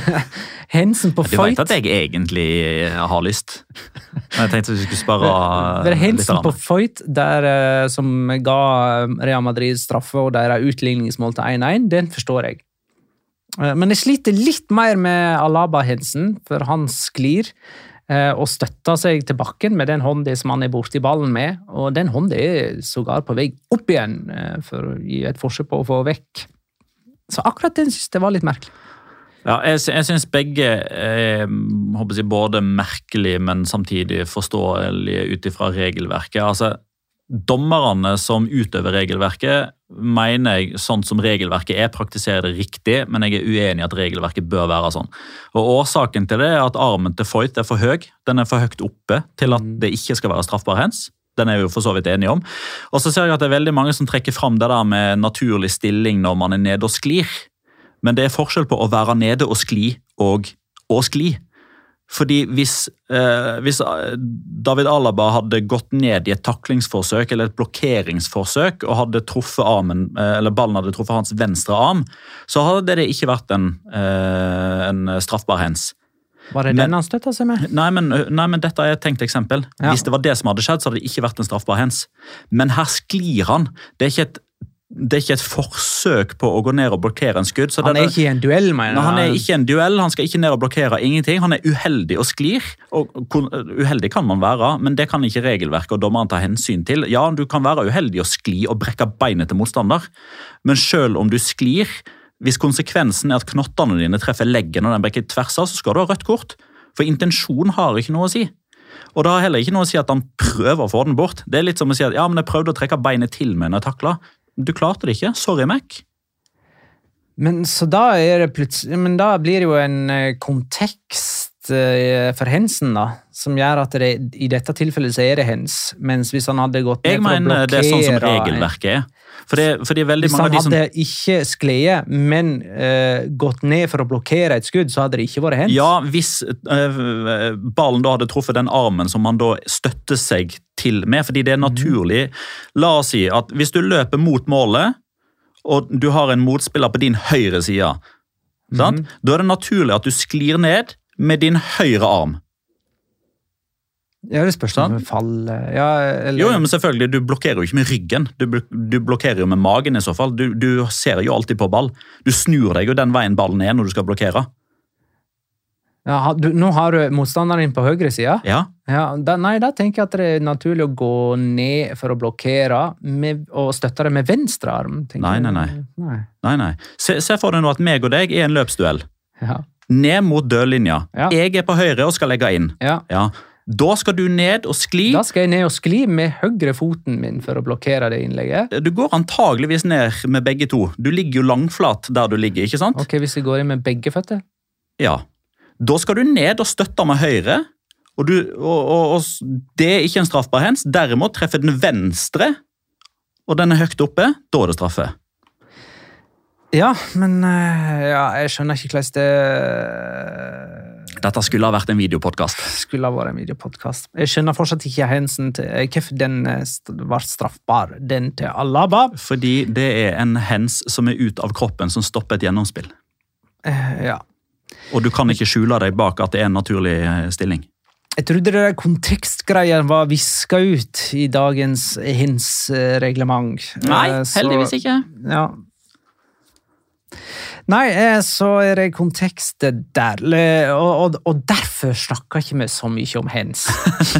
A: Hensen på
C: Du veit at jeg egentlig har lyst. Men jeg tenkte vi skulle spare
A: Det er Hensen på fight der, eh, som ga eh, Real Madrid straffe og deres utligningsmål til 1-1. Den forstår jeg. Eh, Men jeg sliter litt mer med Alaba Hensen, for han sklir eh, og støtter seg til bakken med den hånda som han er borti ballen med. Og den hånda er sågar på vei opp igjen eh, for å gi et forsøk på å få vekk. Så akkurat den synes jeg var litt merkelig.
C: Ja, jeg, jeg syns begge er jeg, både merkelig, men samtidig forståelige ut ifra regelverket. Altså, Dommerne som utøver regelverket, mener jeg sånn som regelverket er, praktiserer det riktig, men jeg er uenig i at regelverket bør være sånn. Og Årsaken til det er at armen til Foyt er for høy. Den er for høyt oppe til at det ikke skal være straffbar hands. Den er vi jo for så vidt enige om. Og så ser jeg at det er veldig mange som trekker fram det der med naturlig stilling når man er nede og sklir. Men det er forskjell på å være nede og skli og å skli. Fordi hvis, eh, hvis eh, David Alaba hadde gått ned i et taklingsforsøk eller et blokkeringsforsøk og hadde truffet armen, eh, eller ballen hadde truffet hans venstre arm, så hadde det ikke vært en, eh, en straffbar hands.
A: Var det
C: Men-
A: den han støtta seg med?
C: Nei men, nei, men dette er et tenkt eksempel.
A: Ja.
C: Hvis det var det som hadde skjedd, så hadde det ikke vært en straffbar hands. Men her sklir han. Det er ikke et, det er ikke et forsøk på å gå ned og blokkere en skudd. Så
A: Han er ikke i en duell, mener
C: jeg. han er ikke i en duell, han skal ikke ned og blokkere ingenting. Han er uheldig og sklir. og Uheldig kan man være, men det kan ikke regelverket og dommeren ta hensyn til. Ja, du kan være uheldig og skli og brekke beinet til motstander, men selv om du sklir, hvis konsekvensen er at knottene dine treffer leggen og den brekker tvers av, så skal du ha rødt kort. For intensjon har ikke noe å si. Og det har heller ikke noe å si at han prøver å få den bort. Det er litt som å si at ja, men jeg prøvde å trekke beinet til meg når jeg takla. Du klarte det ikke. Sorry, Mac.
A: Men så da Men da blir det jo en eh, kontekst eh, for hensen, da, som gjør at det, i dette tilfellet så er det hens, mens hvis han hadde gått ned
C: Jeg
A: for å blokkere Jeg
C: mener det er sånn som regelverket er. For det, fordi veldig
A: Hvis han
C: som
A: hadde ikke skledet, men uh, gått ned for å blokkere et skudd, så hadde det ikke vært hendt?
C: Ja, hvis uh, ballen da hadde truffet den armen som han da støtter seg til med, fordi det er naturlig. La oss si at hvis du løper mot målet, og du har en motspiller på din høyre side, sant? da er det naturlig at du sklir ned med din høyre arm.
A: Ja, det spørs om fall ja, eller,
C: Jo, ja, men selvfølgelig, Du blokkerer jo ikke med ryggen, du, du blokkerer jo med magen i så fall. Du, du ser jo alltid på ball. Du snur deg jo den veien ballen er når du skal blokkere.
A: ja, du, Nå har du motstanderen din på høyre side.
C: Ja,
A: Ja, da, nei, da tenker jeg at det er naturlig å gå ned for å blokkere med, og støtte det med venstre arm.
C: Nei, nei, nei.
A: nei.
C: nei, nei. Se, se for deg nå at meg og deg er en løpsduell.
A: Ja.
C: Ned mot dørlinja.
A: Ja.
C: Jeg er på høyre og skal legge inn.
A: ja.
C: Ja. Da skal du ned og skli.
A: Da skal jeg ned og skli med høyrefoten min for å blokkere det innlegget.
C: Du går antageligvis ned med begge to. Du ligger jo langflat der du ligger, ikke sant?
A: Ok, Hvis jeg går inn med begge føtter?
C: Ja. Da skal du ned og støtte med høyre. Og, du, og, og, og Det er ikke en straffbar hands. Derimot treffer den venstre, og den er høyt oppe. Da er det straffe.
A: Ja, men eh, ja, jeg skjønner ikke hvordan det
C: Dette skulle ha vært en videopodkast.
A: skulle ha vært en videopodkast. Jeg skjønner fortsatt ikke hensen til eh, hvorfor den ble straffbar, den til Alaba.
C: Fordi det er en hands som er ut av kroppen, som stopper et gjennomspill.
A: Eh, Ja.
C: Og du kan ikke skjule deg bak at det er en naturlig eh, stilling.
A: Jeg trodde det der kontekstgreiene var viska ut i dagens hens-reglement.
C: ikke.
A: Ja. Nei, eh, så er det kontekstet der. Og, og, og derfor snakker ikke vi så mye om hens.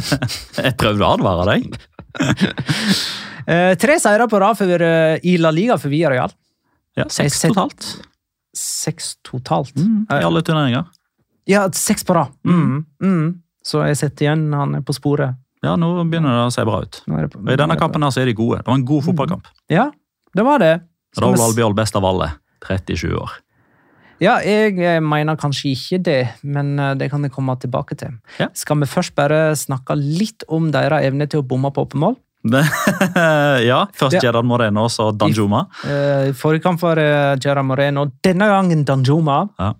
C: Jeg prøvde å advare deg.
A: Eh, tre seire på rad for, eh, i La Liga for Villarreal.
C: Ja, Seks totalt
A: Seks totalt.
C: mm, i alle turneringer.
A: Ja, seks på rad. Mm. Mm. Så jeg setter igjen han er på sporet.
C: Ja, nå begynner det å se bra ut.
A: På-
C: I denne kampen her så er de gode. Det var en god fotballkamp.
A: Ja, det var det.
C: Raoul Albiol best av alle. 37 år.
A: Ja, jeg eh, mener kanskje ikke det, men eh, det kan jeg komme tilbake til.
C: Ja.
A: Skal vi først bare snakke litt om deres evne til å bomme på åpen mål?
C: Ja, først Gerard Moreno, så Danjuma.
A: Eh, Forrige kamp var uh, Gerard Moreno, denne gangen Danjuma.
C: Ja.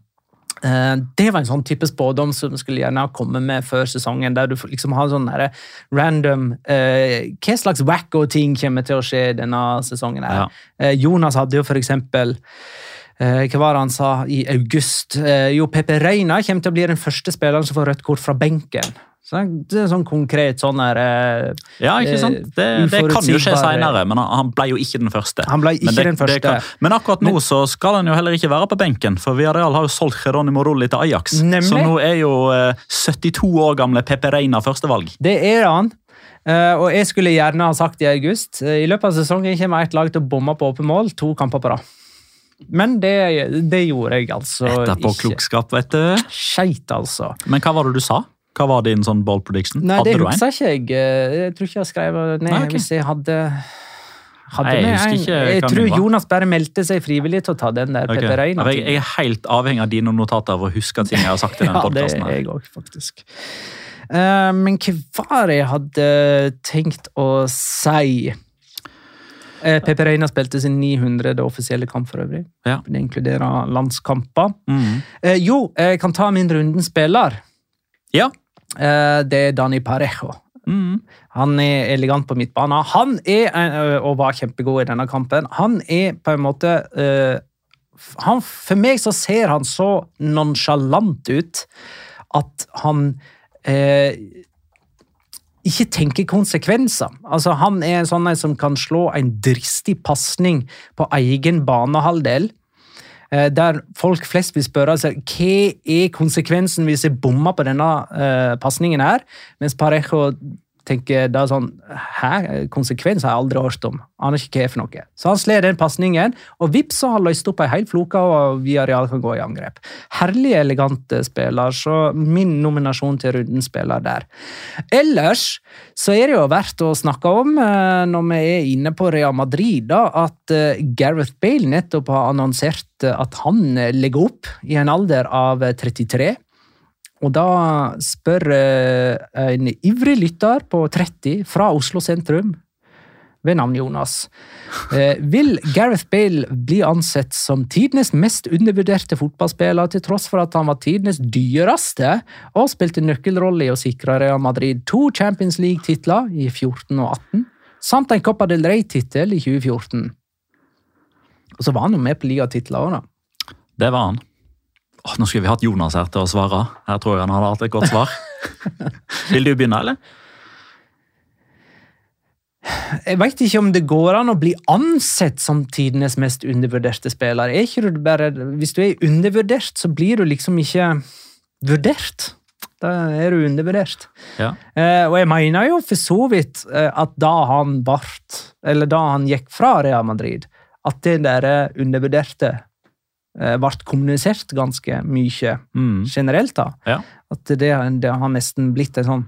A: Eh, det var en sånn type spådom som skulle gjerne ha kommet med før sesongen, der du liksom har sånn random eh, Hva slags wacko-ting kommer til å skje denne sesongen? her?
C: Ja.
A: Eh, Jonas hadde jo for eksempel eh, Hva var det han sa i august? Eh, jo, Pepe Reina kommer til å bli den første spilleren som får rødt kort fra benken. Så det er sånn konkret sånn her eh,
C: Ja, ikke sant? Det, det kan jo skje seinere, men han- ble jo ikke den første.
A: Han ble ikke
C: men det-
A: den første.
C: kan- men akkurat nå så skal han jo heller ikke være på benken, for Villarreal har jo solgt Geronimo Rulli til Ajax.
A: Nemlig.
C: Så nå er jo eh, 72 år gamle Pepe Reina førstevalg.
A: Det er han. Eh, og jeg skulle gjerne ha sagt i august. eh, I løpet av sesongen kommer ett lag til å bomme på åpen mål to kamper på rad. Men det, det gjorde jeg altså Etterpå ikke.
C: Etterpåklokskap, vet du.
A: Skeit, altså.
C: Men hva var det du sa? Hva var din sånn bold prediction?
A: Nei, det
C: Hadde du en?
A: husker ikke jeg. Eh, Jeg tror ikke jeg skrev ned
C: Nei, okay.
A: hvis jeg hadde hadde
C: Nei, jeg
A: en.
C: ikke
A: Jeg tror. Jonas bare meldte seg frivillig til å ta den der okay. Reina.
C: Ja, Jeg, jeg er helt avhengig av dine notater for å huske ting jeg har sagt i denne
A: Ja, det er jeg også, faktisk. Uh, men hva var det jeg hadde tenkt å si? Uh, Pepe Reina spilte sin 900. offisielle kamp for øvrig.
C: Ja.
A: Det inkluderer landskamper.
C: Mm.
A: Uh, jo, jeg kan ta min runden spiller.
C: Ja.
A: Eh, det er Dani Parejo.
C: Mm.
A: Han er elegant på midtbanen. Han er, eh, og var kjempegod i denne kampen, han er på en måte eh, han, For meg så ser han så nonsjalant ut at han eh, ikke tenker konsekvenser. Altså, han er en sånn som kan slå en dristig pasning på egen banehalvdel. Eh, Der folk flest vil spørre seg hva er konsekvensen hvis jeg bommer på denne uh, pasningen her, mens Parejo tenker da sånn Hæ? Konsekvens har jeg aldri hørt om. Aner ikke hva er for noe. Så han slår den pasningen, og vips så har han løst opp ei hel floke, og Villarreal kan gå i angrep. Herlig elegant eh, spiller, så min nominasjon til rundens spiller der. Ellers så er det jo verdt å snakke om, eh, når vi er inne på Real Madrid, da, at eh, Gareth Bale nettopp har annonsert at han legger opp i en alder av eh, 33. Og da spør eh, en ivrig lytter på 30 fra Oslo sentrum, ved navn Jonas, eh, vil Gareth Bale bli ansett som tidenes mest undervurderte fotballspiller, til tross for at han var tidenes dyreste og spilte nøkkelrolle i å sikre Real Madrid to Champions League-titler i 14 og 18, samt en Copa del Rey-tittel i 2014. Og så var han jo med på ligatitler òg, da.
C: Det var han. Åh, nå skulle vi hatt Jonas her til å svare. Her tror jeg han hadde hatt et godt svar. Vil du begynne, eller?
A: Jeg veit ikke om det går an å bli ansett som tidenes mest undervurderte spiller. Er ikke du bare, hvis du er undervurdert, så blir du liksom ikke vurdert. Da er du undervurdert.
C: Ja.
A: Eh, og jeg mener jo for så vidt eh, at da han vart, eller da han gikk fra Real Madrid, at det der undervurderte eh, ble kommunisert ganske mye
C: Mm.
A: generelt. da.
C: Ja.
A: At det, det har nesten blitt en sånn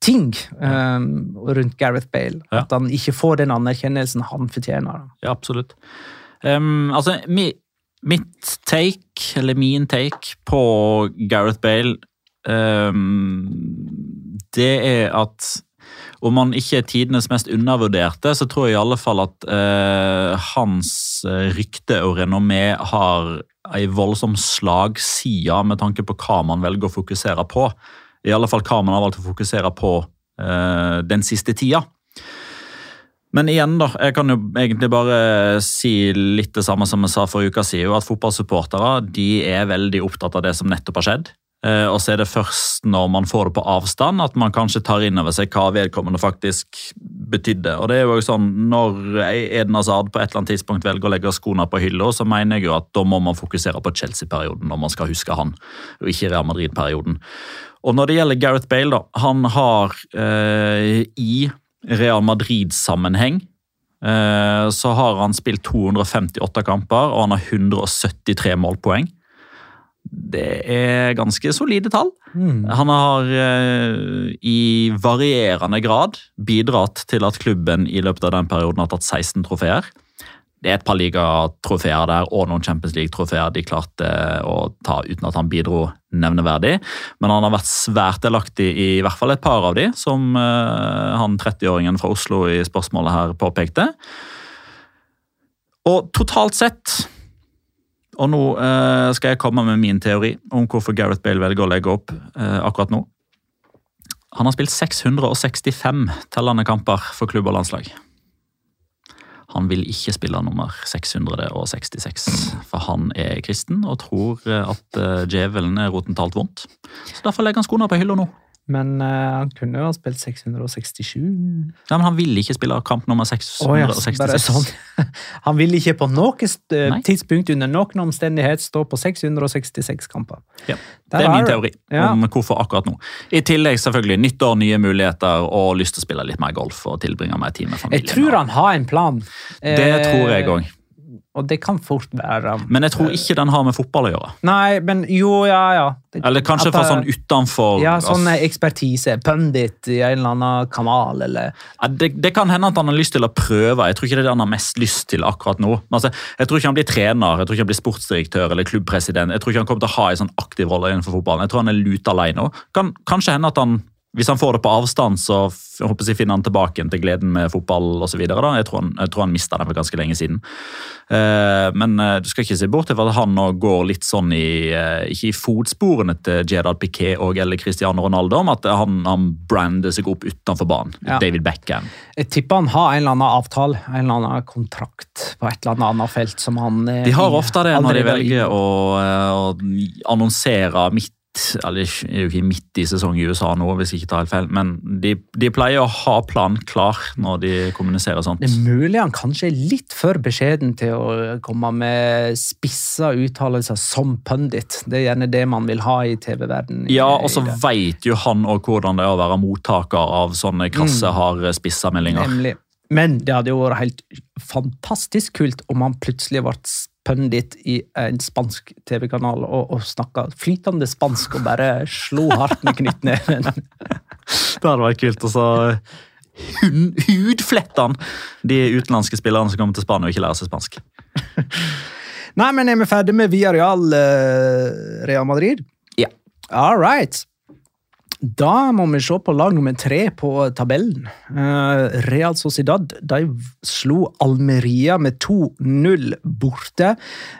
A: ting um, rundt Gareth Bale.
C: Ja.
A: At han ikke får den anerkjennelsen han fortjener. da.
C: Ja, absolutt. Um, altså, mi, mitt take, eller min take, på Gareth Bale um, Det er at om han ikke er tidenes mest undervurderte, så tror jeg i alle fall at eh, hans eh, rykte og renommé har ei voldsom slagside med tanke på hva man velger å fokusere på. I alle fall hva man har valgt å fokusere på eh, den siste tida. Men igjen, da. Jeg kan jo egentlig bare si litt det samme som jeg sa forrige uke siden, at fotballsupportere de er veldig opptatt av det som nettopp har skjedd. Eh, Og så er det først når man får det på avstand at man kanskje tar inn over seg hva vedkommende faktisk betydde. Og det er jo sånn, Når Eden Hazard på et eller annet tidspunkt velger å legge skoene på hylla, så mener jeg jo at da må man fokusere på Chelsea-perioden når man skal huske han, og ikke Real Madrid-perioden. Og når det gjelder Gareth Bale, da, han har eh, i Real Madrid-sammenheng eh, så har han spilt 258 kamper, og han har 173 målpoeng. Det er ganske solide tall. Han har eh, i varierende grad bidratt til at klubben i løpet av den perioden har tatt 16 trofeer. Det er et par ligatrofeer der og noen Champions League-trofeer de klarte å ta uten at han bidro nevneverdig. Men han har vært svært delaktig i i hvert fall et par av de, som eh, han 30-åringen fra Oslo i spørsmålet her påpekte. Og totalt sett Og nå eh, skal jeg komme med min teori om hvorfor Gareth Bale velger å legge opp eh, akkurat nå. Han har spilt 665 tellende kamper for klubb og landslag. Han vil ikke spille nummer 666, for han er kristen og tror at eh, djevelen er roten til alt vondt. Så Derfor legger han skoene på hylla nå.
A: Men uh, han kunne jo ha spilt 667.
C: Ja, men han ville ikke spille kamp nummer
A: Å ja,
C: 666.
A: sånn. Han ville ikke på noe
C: Nei.
A: tidspunkt under noen omstendighet stå på 666 kamper.
C: Ja, det er min teori
A: Ja.
C: om hvorfor akkurat nå. I tillegg selvfølgelig nytt år, nye muligheter og lyst til å spille litt mer golf og tilbringe mer tid med familien.
A: Jeg tror han har en plan.
C: Det tror jeg
A: Eh,
C: òg.
A: Og det kan fort være
C: Men jeg tror ikke den har med fotball å gjøre.
A: Nei, men jo, ja, ja. Det-
C: Eller kanskje
A: at
C: fra sånn utenfor
A: Ja, sånn ekspertise. Pundit i en eller annen kanal, eller
C: ja, det, det kan hende at han har lyst til å prøve. Jeg tror ikke det er det han har mest lyst til akkurat nå. Men Altså, jeg tror ikke han blir trener, jeg tror ikke han blir sportsdirektør eller klubbpresident. Jeg tror ikke han kommer til å ha en sånn aktiv rolle innenfor fotballen. Jeg tror han er lut alene. Kan kanskje hende at han hvis han får det på avstand, så jeg håper jeg, finner han tilbake til gleden med fotball osv. Jeg, videre. han- jeg tror han mista den for ganske lenge siden. Eh, men eh, du skal ikke se bort fra at han nå går litt sånn i eh, Ikke i fotsporene til Gerard Piquet og eller Cristiano Ronaldo, om at han, han brander seg opp utenfor banen.
A: Ja.
C: David Beckham.
A: Jeg tipper han har en eller annen avtale, en eller annen kontrakt på et eller annet felt som han
C: De har ofte det når de velger å, å annonsere midt eller er jo ikke midt i sesong i USA nå, hvis jeg ikke tar helt feil, men de, de pleier å ha planen klar når de kommuniserer sånt.
A: Det er mulig han kanskje er litt for beskjeden til å komme med spissa uttalelser som pundit. Det er gjerne det man vil ha i TV-verdenen.
C: Ja, og så veit jo han òg hvordan det er å være mottaker av sånne krasse, harde spissa meldinger.
A: Nemlig. Men det hadde jo vært helt fantastisk kult om han plutselig ble pundit i en spansk TV-kanal og, og snakka flytende spansk og bare slo hardt med knyttneven.
C: Det hadde vært kult. Og så hudflettene, de utenlandske spillerne som kommer til Spania og ikke lærer seg spansk.
A: Nei, men er vi ferdig med Villarreal uh, Real Madrid?
C: Ja.
A: All right. Da må vi se på lag nummer tre på tabellen. Eh, Real Sociedad de slo Almeria med 2-0 borte.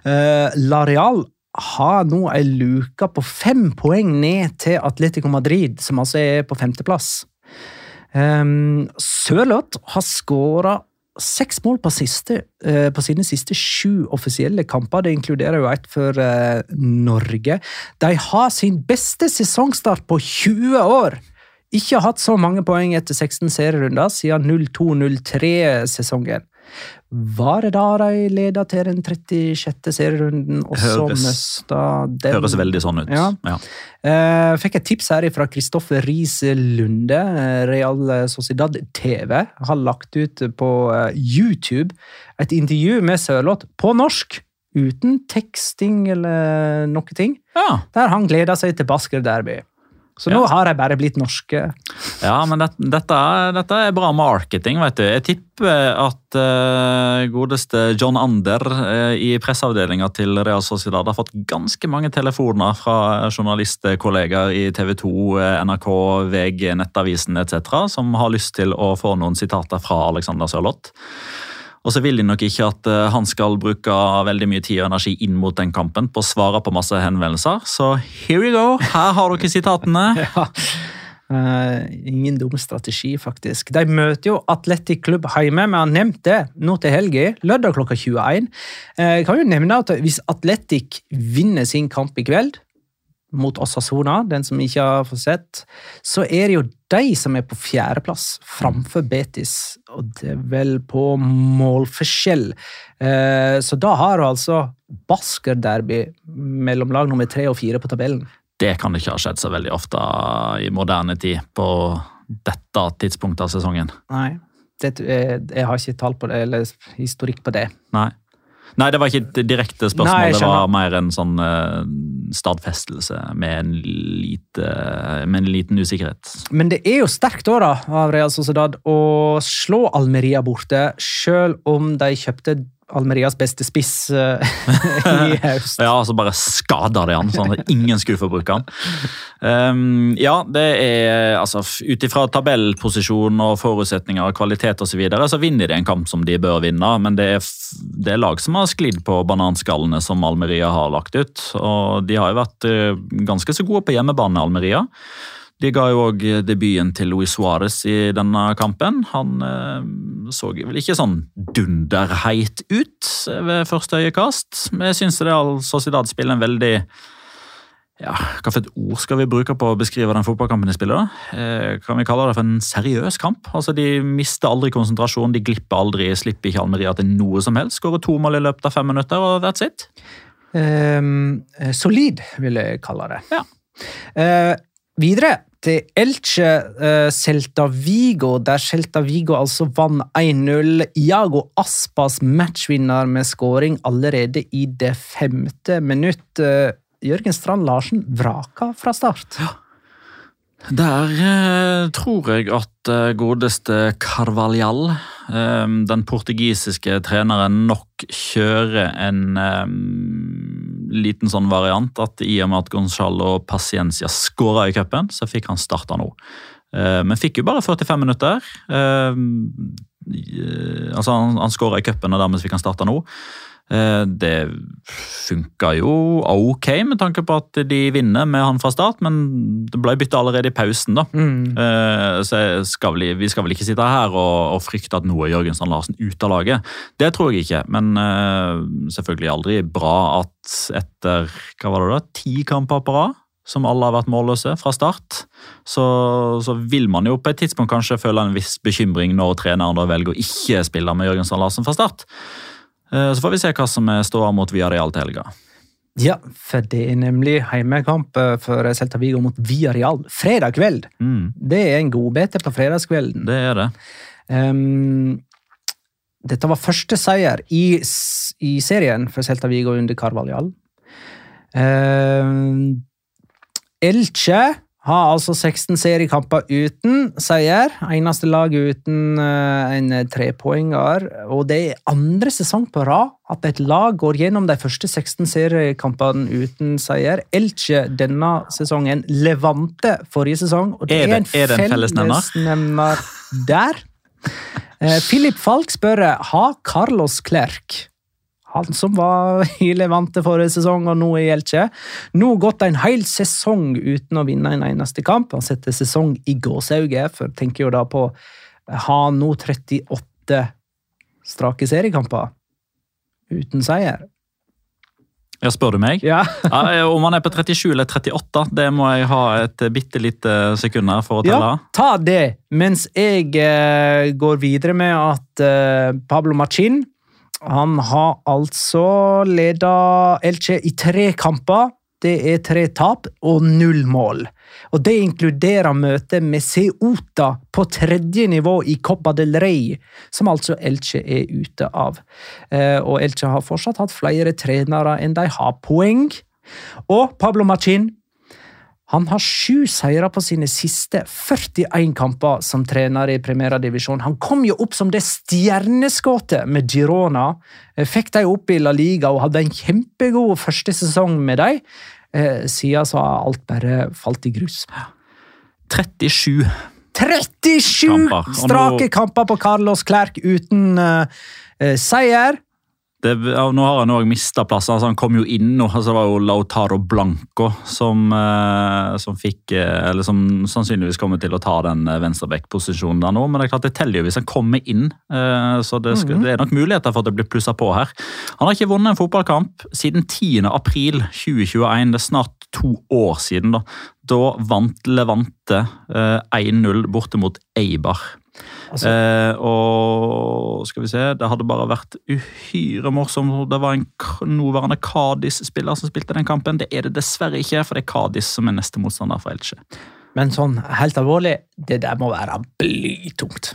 A: Lareal La Real har nå ei luke på fem poeng ned til Atletico Madrid, som altså er på femteplass. Um, Sørloth har skåra seks mål på, siste, eh, på sine siste sju offisielle kamper. Det inkluderer jo et for eh, Norge. De har sin beste sesongstart på 20 år! Ikke hatt så mange poeng etter 16 serierunder siden 02-03-sesongen. Var det da de leda til den 36. serierunden, og så mista den
C: Høres veldig sånn ut.
A: Ja.
C: Ja.
A: Uh, fikk et tips her fra Kristoffer Riis Lunde. eh, Real Sociedad TV har lagt ut på eh, YouTube et intervju med Sørloth på norsk. Uten teksting eller noe ting.
C: Ja.
A: Der han gleder seg til Basker Derby. Så nå har de bare blitt norske.
C: Ja, men det, dette, er, dette er bra marketing, vet du. Jeg tipper at uh, godeste John Ander uh, i presseavdelinga til Real Sociedad har fått ganske mange telefoner fra journalistkollegaer i TV 2, eh, NRK, VG, Nettavisen etc. som har lyst til å få noen sitater fra Alexander Sørloth. Og så vil de nok ikke at eh, han skal bruke veldig mye tid og energi inn mot den kampen på å svare på masse henvendelser. Så here we go. Her har dere sitatene.
A: Ja. Uh, ingen dum strategi, faktisk. De møter jo Atletic Klubb hjemme, vi har nevnt det nå til helga, lørdag klokka 21. Uh, Jeg kan jo nevne at hvis Atletic vinner sin kamp i kveld, mot Osasona, den som ikke har fått sett, så er det jo de som er på fjerdeplass framfor Betis, og det er vel på målforskjell. Eh, Så da har du altså Basker-derby mellom lag nummer tre og fire på tabellen.
C: Det kan ikke ha skjedd så veldig ofte i moderne tid på dette tidspunktet av sesongen.
A: Nei, det, jeg, jeg har ikke tall på det, eller historikk på det.
C: Nei. Nei, det var ikke et direkte spørsmål.
A: Nei,
C: det var mer en sånn uh, stadfestelse med en, lite, med en liten usikkerhet.
A: Men det er jo sterkt da, da av Real Sociedad å slå Almeria borte, selv om de kjøpte Almerias beste spiss uh, i høst.
C: Ja, altså bare skader det han, sånn at ingen skulle få bruke han. Um, ja, det er altså ut ifra tabellposisjon og forutsetninger og kvalitet osv. Så, videre, så vinner de en kamp som de bør vinne, men det er, det er lag som har sklidd på bananskallene som Almeria har lagt ut. Og de har jo vært uh, ganske så gode på hjemmebane, Almeria. De ga jo òg debuten til Luis Suárez i denne kampen. Han eh, så vel ikke sånn dunderheit ut ved første øyekast. Men jeg syns Real Sociedad spiller en veldig ja, Hva for et ord skal vi bruke på å beskrive den fotballkampen de spiller? da? Eh, kan vi kalle det for en seriøs kamp? Altså, De mister aldri konsentrasjon, de glipper aldri, slipper ikke Almeria til noe som helst. Skårer to mål i løpet av fem minutter, og that's it.
A: Ehm, eh, solid, vil jeg kalle det.
C: Ja.
A: Eh, videre til Elche uh, Celta Vigo, der Celta Vigo altså vant 1-0. Iago Aspas matchvinner med skåring allerede i det femte minutt. Uh, Jørgen Strand Larsen vraka fra start.
C: Der eh, tror jeg at eh, godeste Carvalhal, eh, den portugisiske treneren, nok kjører en eh, liten sånn variant. At i og med at Gonzalo Paciencia skåra i cupen, så fikk han starta nå. Eh, men fikk jo bare 45 minutter. Eh, eh, altså Han, han skåra i cupen, og dermed fikk han starta nå. Eh, Det funka jo ok, med tanke på at de vinner med han fra start, men det ble bytta allerede i pausen. da.
A: Mm.
C: Eh, Så skal vel, vi skal vel ikke sitte her og, og frykte at nå er Jørgensen Larsen ute av laget. Det tror jeg ikke, men eh, selvfølgelig aldri bra at etter hva var det da, ti kamper på rad, som alle har vært målløse fra start, så, så vil man jo på et tidspunkt kanskje føle en viss bekymring når treneren da velger å ikke spille med Jørgensen Larsen fra start. Eh, Så får vi se hva som er ståa mot Villarreal til helga.
A: Ja, for det er nemlig heimekamp eh, for Celta Vigo mot Villarreal fredag kveld.
C: Mm,
A: Det er en godbete på fredagskvelden.
C: det er det.
A: Um, dette var første seier i, i serien for Celta Vigo under Carvalhall. Um, Elche har altså 16 seriekamper uten seier. Eneste lag uten uh, en trepoenger. Og det er andre sesong på rad at et lag går gjennom de første 16 seriekampene uten seier. Elche denne sesongen. Levante forrige sesong. Og det
C: Er det- er en fellesnevner?
A: der. Filip Philip Falk spør har Carlos Clerc, han som var i Levante forrige sesong og nå i Elche, nå gått en hel sesong uten å vinne en eneste kamp. Han setter sesong i gåsehauget, for tenker jo da på Har han nå 38 strake seriekamper uten seier?
C: Ja, spør du meg?
A: Ja.
C: Ja, om han er på 37 eller 38, det må jeg ha et bitte lite sekund her for å telle.
A: Ja, ta det, mens jeg eh, går videre med at eh, Pablo Machin han har altså leda Elche i tre kamper. Det er tre tap og null mål. Og Det inkluderer møtet med Ceuta på tredje nivå i Copa del Rey, som altså Elche er ute av. Eh, Og Elche har fortsatt hatt flere trenere enn de har poeng. Og Pablo Machin han har sju seire på sine siste 41 kamper som trener i Primera Divisjon. Han kom jo opp som det stjerneskuddet med Girona. Eh, Fikk de opp i La Liga og hadde en kjempegod første sesong med dem. Eh, Siden så har alt bare falt i grus.
C: 37.
A: 37
C: Kamper.
A: Strake kamper på Carlos Klerk uten eh, seier.
C: Det, ja, nå har han òg mista plasser. Altså, han kom jo inn nå. Altså, det var jo Lautaro Blanco som, eh, som fikk eh, Eller som sannsynligvis kommer til å ta den eh, venstreback-posisjonen der nå. Men det er klart det teller jo hvis han kommer inn, eh, så det, skal, det er nok muligheter for at det blir plussa på her. Han har ikke vunnet en fotballkamp siden 10. april 2021. Det er snart to år siden. Da Da vant Levante eh, 1-0 borte mot Eibar.
A: Altså-
C: Eh, og skal vi se, det hadde bare vært uhyre morsomt. Det var en nåværende Kadis-spiller som spilte den kampen. Det er det dessverre ikke, for det er Kadis som er neste motstander for Elche.
A: Men sånn helt alvorlig, det der må være blytungt.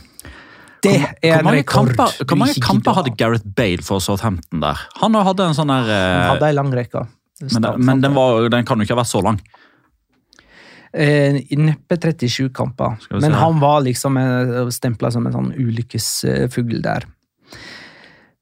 A: Det er
C: hvor
A: en rekord
C: kamper, hvor mange kamper hadde Gareth Bale for Southampton der? Han hadde en sånn der
A: Han
C: eh,
A: hadde ei lang rekke.
C: Men, den, men den, var, den kan jo ikke ha vært så lang.
A: Eh, Neppe 37 kamper. Men
C: se.
A: han var liksom stempla som en sånn ulykkesfugl der.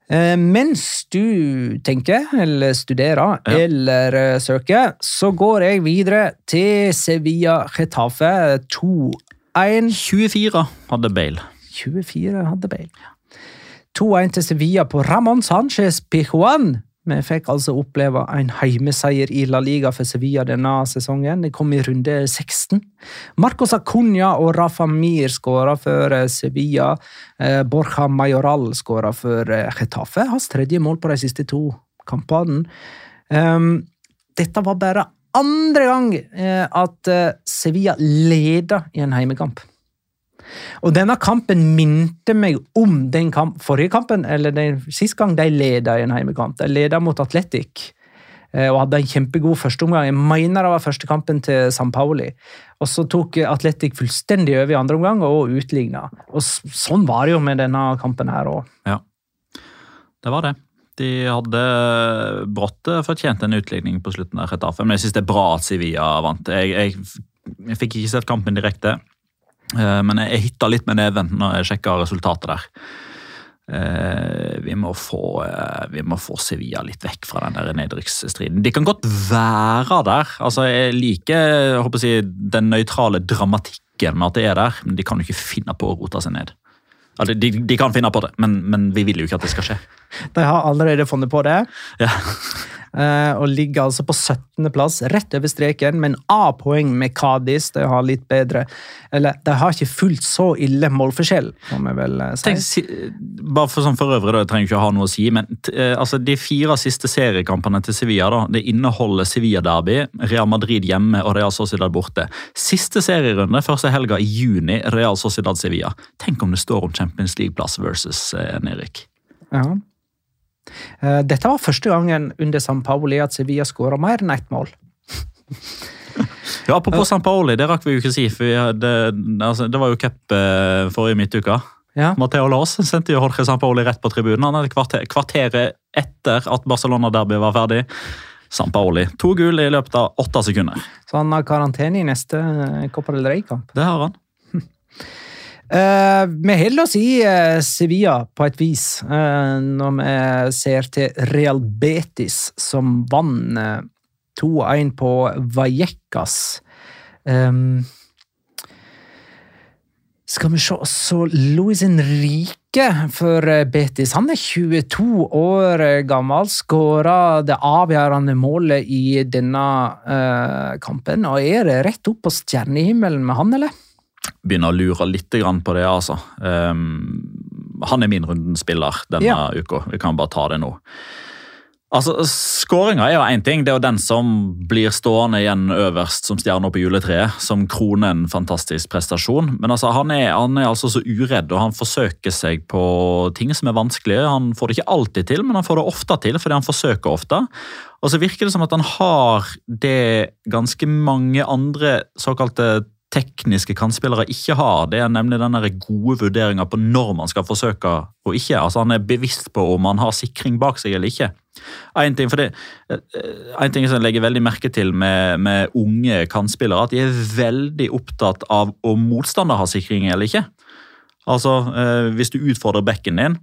A: Eh, mens du tenker, eller studerer,
C: Ja.
A: eller eh, søker, så går jeg videre til Sevilla Getafe 2-1.
C: 24 hadde Bale.
A: 24 hadde Bale. 2-1 til Sevilla på Ramón Sánchez Pijuan. Vi fikk altså oppleve en heimeseier i La Liga for Sevilla denne sesongen. Det kom i runde 16. Marcos Acuña og Rafa Mir skåra for eh, Sevilla. Eh, Borja Mayoral skåra for eh, Getafe. Hans tredje mål på de siste to kampene. Um, dette var bare andre gang at Sevilla leda i en heimekamp. Og denne kampen minte meg om den kamp, forrige kampen, eller den sist gang de leda i en heimekamp. De leda mot Atletic eh, og hadde en kjempegod førsteomgang. Jeg mener det var første kampen til San Pauli. Og så tok Atletic fullstendig over i andre omgang og utligna. Og sånn var det jo med denne kampen her òg.
C: Ja, det var det. De hadde brått eh, fortjent en utligning på slutten av Retafe, men jeg syns det er bra at Sevilla vant. Jeg, jeg, jeg fikk ikke sett kampen direkte, men jeg, hitta litt med neven når jeg sjekka resultatet der. Eh, vi, må få, eh, vi må få Sevilla litt vekk fra den der nedrykksstriden. De kan godt være der. altså Jeg liker jeg si, den nøytrale dramatikken med at det er der, men de kan jo ikke finne på å rote seg ned. Altså, de, de kan finne på det, men, men vi vil jo ikke at det skal skje.
A: De har allerede funnet på det.
C: Ja.
A: Eh, og ligger altså på 17. plass, rett over streken, men A-poeng med Kadis. De har litt bedre Eller de har ikke fullt så ille målforskjell, kan vi vel eh, si.
C: Tenk, bare for sånn for øvrig, da, jeg trenger ikke å ha noe å si, men eh, altså, de fire siste seriekampene til Sevilla da, det inneholder Sevilla-derby, Real Madrid hjemme og Real Sociedad borte. Siste serierunde, første helga i juni, Real Sociedad-Sevilla. Tenk om det står om Champions League-plass versus eh, Erik.
A: Ja. Eh, Dette var første gangen under San Paoli at Sevilla skåra mer enn ett mål.
C: Ja, Apropos San Paoli, det rakk vi jo ikke si, for hadde, altså, det var jo cup eh, forrige midtuke.
A: Ja.
C: Matteo Laas sendte jo Jorge San Paoli rett på tribunen. Han hadde kvarter, kvarteret etter at Barcelona-derby var ferdig. San Paoli. To gull i løpet av åtte sekunder.
A: Så han har karantene i neste eh, Copa del Rey-kamp.
C: Det har han.
A: Eh, vi holder oss i eh, Sevilla på et vis, eh, når vi ser til Real Betis, som vant eh, 2-1 på Vallecas. Um, skal vi se Så Luis Henrique for Betis. Han er 22 år gammel. Skåra det avgjørende målet i denne kampen. Og Er det rett opp på stjernehimmelen med han, eller?
C: Begynner å lure litt på det, altså. Um, han er min rundenspiller denne
A: Ja.
C: uka. Vi kan bare ta det nå. Altså, Skåringa er jo én ting. Det er jo den som blir stående igjen øverst som stjerne på juletreet, som kroner en fantastisk prestasjon. Men altså, han er, han er altså så uredd, og han forsøker seg på ting som er vanskelige. Han får det ikke alltid til, men han får det ofte til, fordi han forsøker ofte. Og så virker det som at han har det ganske mange andre såkalte tekniske kantspillere ikke har. Det er nemlig den gode vurderinga på når man skal forsøke og ikke. Altså Han er bevisst på om han har sikring bak seg eller ikke. En ting, for det, eh, en ting som jeg legger veldig merke til med, med unge kantspillere, at de er veldig opptatt av om motstander har sikring eller ikke. Altså, eh, Hvis du utfordrer bekken din,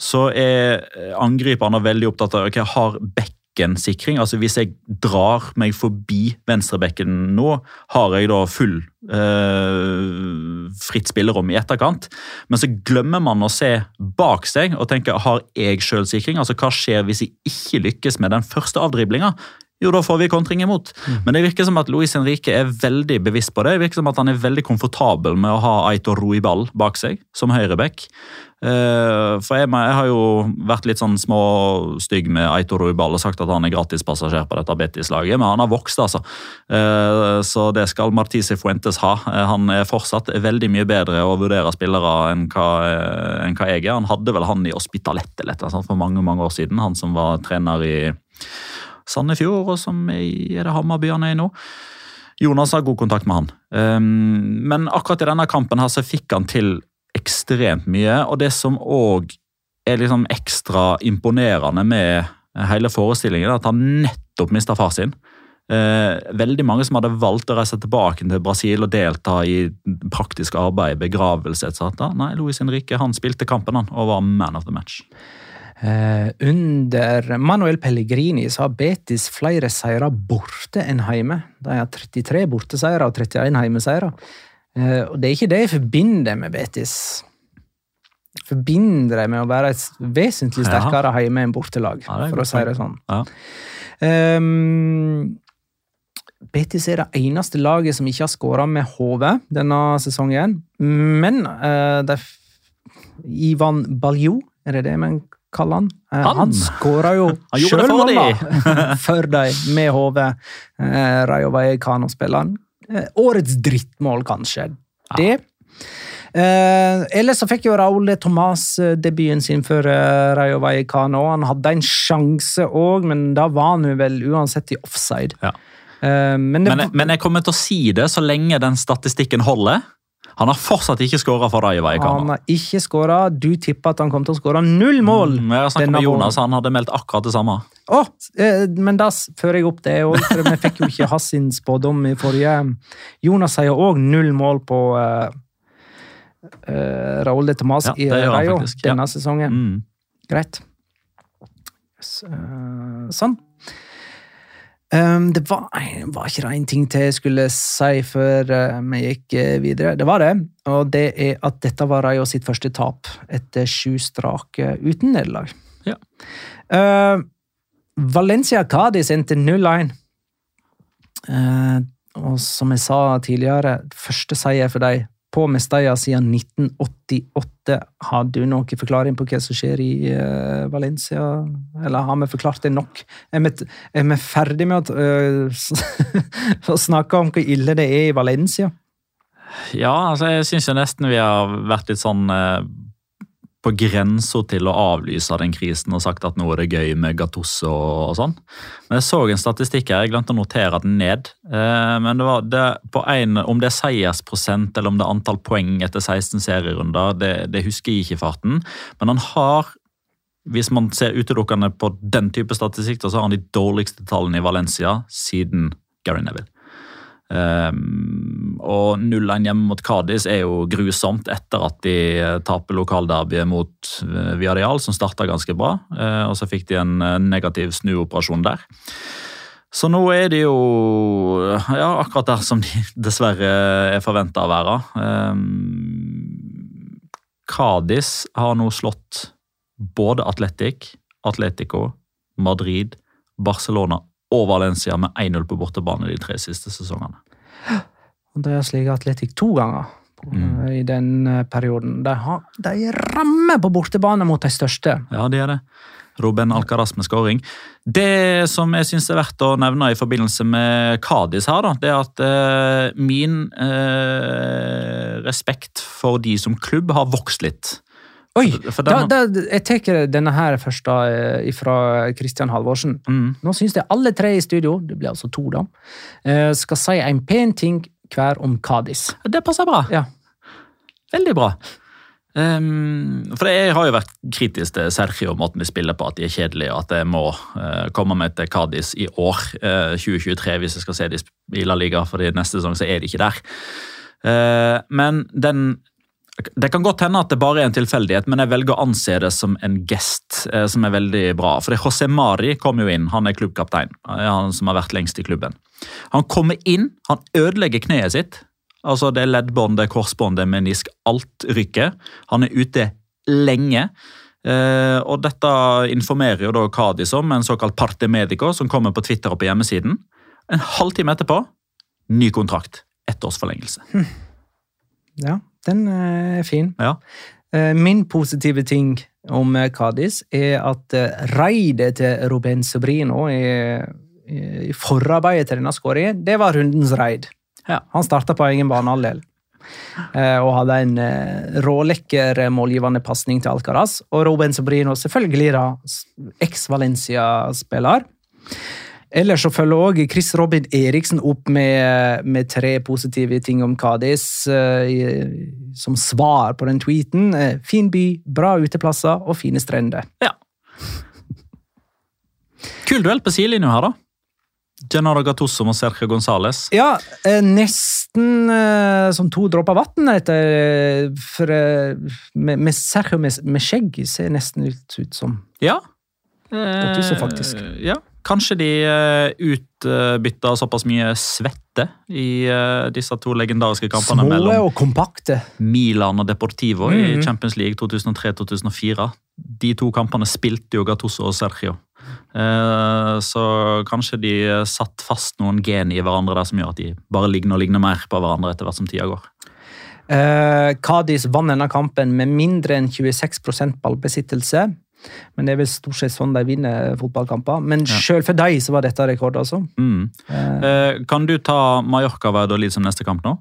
C: så er angriperne veldig opptatt av ok, har bekken sikring. Altså Hvis jeg drar meg forbi venstrebekken nå, har jeg da full eh, fritt spillerom i etterkant. Men så glemmer man å se bak seg og tenke har jeg sjølsikring? Altså Hva skjer hvis jeg ikke lykkes med den første avdriblinga? Jo, da får vi kontring imot. Men det virker som at Luis Henrique er veldig bevisst på det. Det virker som at han er veldig komfortabel med å ha Aitor Ruibal bak seg som høyreback. Eh, For jeg, jeg har jo vært litt sånn småstygg med Aitor Ruibal og sagt at han er gratispassasjer på dette Betis-laget, men han har vokst, altså. Eh, Så det skal Martise Fuentes ha. Eh, Han er fortsatt veldig mye bedre å vurdere spillere enn hva, enn hva jeg er. Han hadde vel han i Hospitalet eller et eller annet sånt for mange mange år siden, han som var trener i Sandefjord, og som er det Hammarby han er i nå. Jonas har god kontakt med han. Um, men akkurat i denne kampen her så fikk han til ekstremt mye, og det som òg er liksom ekstra imponerende med hele forestillingen, er at han nettopp mista far sin. Eh, veldig mange som hadde valgt å reise tilbake til Brasil og delta i praktisk arbeid, begravelse etc. Nei, Luis Henrique han spilte kampen han, og var man of the match.
A: Eh, under Manuel Pellegrini så har Betis flere seire borte enn hjemme. De har 33 borteseire og 31 hjemmeseire. Eh, og det er ikke det jeg forbinder med Betis. forbinder dem med å være et vesentlig
C: Ja.
A: sterkere hjemme enn bortelag,
C: Ja,
A: for å si det sånn.
C: Ja.
A: Um, Betis er det eneste laget som ikke har skåra med HV denne sesongen. Men uh, Ivan Baljo, er det det man kaller han? Eh,
C: Han?
A: han skåra jo sjøl måla for dem med HV. Eh, Rayo Vallecano-spilleren. Eh, årets drittmål, kanskje. Det. Eh, ellers så fikk jo Raúl Tomàs eh, debuten sin for eh, Rayo Vallecano. Han hadde en sjanse òg, men da var han jo vel uansett i offside.
C: Ja.
A: Eh, men det,
C: Men, men jeg kommer til å si det så lenge den statistikken holder. Han har fortsatt ikke skåra for deg
A: han
C: Vallecano.
A: har ikke skåra. Du tippa at han kom til å skåre null mål.
C: Mm, Jeg snakket med Jonas, han hadde meldt akkurat det samme.
A: Oh, eh, men da fører jeg opp det òg, for vi fikk jo ikke hans spådom i forrige. Jonas sier òg null mål på eh, Raúl de Tomàs
C: Ja,
A: i Rayo
C: denne ja.
A: sesongen.
C: Mm.
A: Greit. S- eh, sånn. Um, det var, var ikke det en ting til jeg skulle si før eh, vi gikk eh, videre. Det var det, og det er at dette var Rayo sitt første tap etter sju strake uten nederlag.
C: Ja.
A: Uh, Valencia Cádiz endte 0-1. Eh, og som jeg sa tidligere, første seier for dem på Mestalla siden 1988. Har du noen forklaring på hva som skjer i uh, Valencia? Eller har vi forklart det nok? Er vi, er vi ferdig med å, uh, å snakke om hvor ille det er i Valencia?
C: Ja, altså jeg syns nesten vi har vært litt sånn eh, på grensa til å avlyse den krisen og sagt at nå er det gøy med Gattuso og, sånn. Men jeg så en statistikk her, jeg glemte å notere den ned. Eh, men det var det, en, om det er seiersprosent eller om det er antall poeng etter 16 serierunder, det, det husker jeg ikke i farten. Men han har hvis man ser utelukkende på den type statistikk, så har han de dårligste tallene i Valencia siden Gary Neville. Um, og 0-1 hjemme mot Cádiz er jo grusomt etter at de eh, taper lokalderbyet mot Viadial, som starta ganske bra. eh, og så fikk de en eh, negativ snuoperasjon der. Så nå er de jo ja, akkurat der som de dessverre er forventa å være. Um, Cádiz har nå slått både Atletic, Atletico, Madrid, Barcelona og Valencia med 1-0 på bortebane de tre siste sesongene.
A: Og Det er slik Atletic to ganger på,
C: Mm.
A: i den eh, perioden. De, har, de rammer på bortebane mot de største.
C: Ja, det er det. Ruben Alcaraz med skåring. Det som jeg syns er verdt å nevne i forbindelse med Kadis her, da, det er at eh, min eh, respekt for de som klubb har vokst litt.
A: Oi!
C: For
A: Da, da, jeg tar denne her først da, eh, fra Kristian Halvorsen.
C: mm,
A: Nå syns jeg alle tre i studio, det blir altså to, da, eh, skal si en pen ting hver om Kadis.
C: det passer bra.
A: Ja.
C: Veldig bra. Um, for jeg har jo vært kritisk til Sergio og måten de spiller på, at de er kjedelige, og at jeg må uh, komme meg til Cádiz i år, uh, 2023, hvis jeg skal se de i La Liga, for neste sesong så er de ikke der. Uh, men den Det kan godt hende at det bare er en tilfeldighet, men jeg velger å anse det som en gest eh, som er veldig bra. For José Mari kom jo inn, han er klubbkaptein, Han som har vært lengst i klubben. Han kommer inn, han ødelegger kneet sitt. Altså Det er leddbånd, det er korsbånd, det er menisk. Alt rykker. Han er ute lenge. Eh, og dette informerer jo da Kadis om, en såkalt parte medico, som kommer på Twitter og på hjemmesiden. En halvtime etterpå, ny kontrakt. Ett års forlengelse.
A: Ja, den eh, er fin.
C: Ja.
A: Eh, Min positive ting om Kadis Cádiz er at eh, raidet til Ruben Sobrino i, i forarbeidet til denne skåringen, det var rundens raid.
C: Ja.
A: Han starta på egen banehalvdel. eh, Og hadde en eh, rålekker eh, målgivende pasning til Alcaraz. Og Ruben Sobrino, selvfølgelig da, eks-Valencia-spiller. Ellers så følger også Chris Robin Eriksen opp med, med tre positive ting om Kadis, eh, som svar på den tweeten. Eh, fin by, bra uteplasser og fine strender.
C: ja. Kul duell på sidelinja her, da. Gennaro Gattuso mot Sergio Gonzales.
A: Ja, eh, nesten som to dråper vann. med, med Sergio med, med skjegg ser nesten ut, ut som
C: Ja.
A: Gattuso, faktisk.
C: Ja, Kanskje de uh, utbytta såpass mye svette i eh, disse to legendariske kampene
A: Små
C: mellom
A: og kompakte.
C: Milan og Deportivo i
A: Mhm.
C: Champions League 2003-2004. De to kampene spilte jo Gattuso og Sergio. Eh, så kanskje de satt fast noen gen i hverandre der som gjør at de bare ligner og ligner mer på hverandre etter hvert som tida går.
A: Eh, Cádiz vant denne kampen med mindre enn 26% ballbesittelse. Men det er vel stort sett sånn de vinner fotballkamper. Men
C: Ja.
A: selv for dem så var dette rekord, altså.
C: Mm. Eh, kan du ta Mallorca Valladolid som neste kamp nå?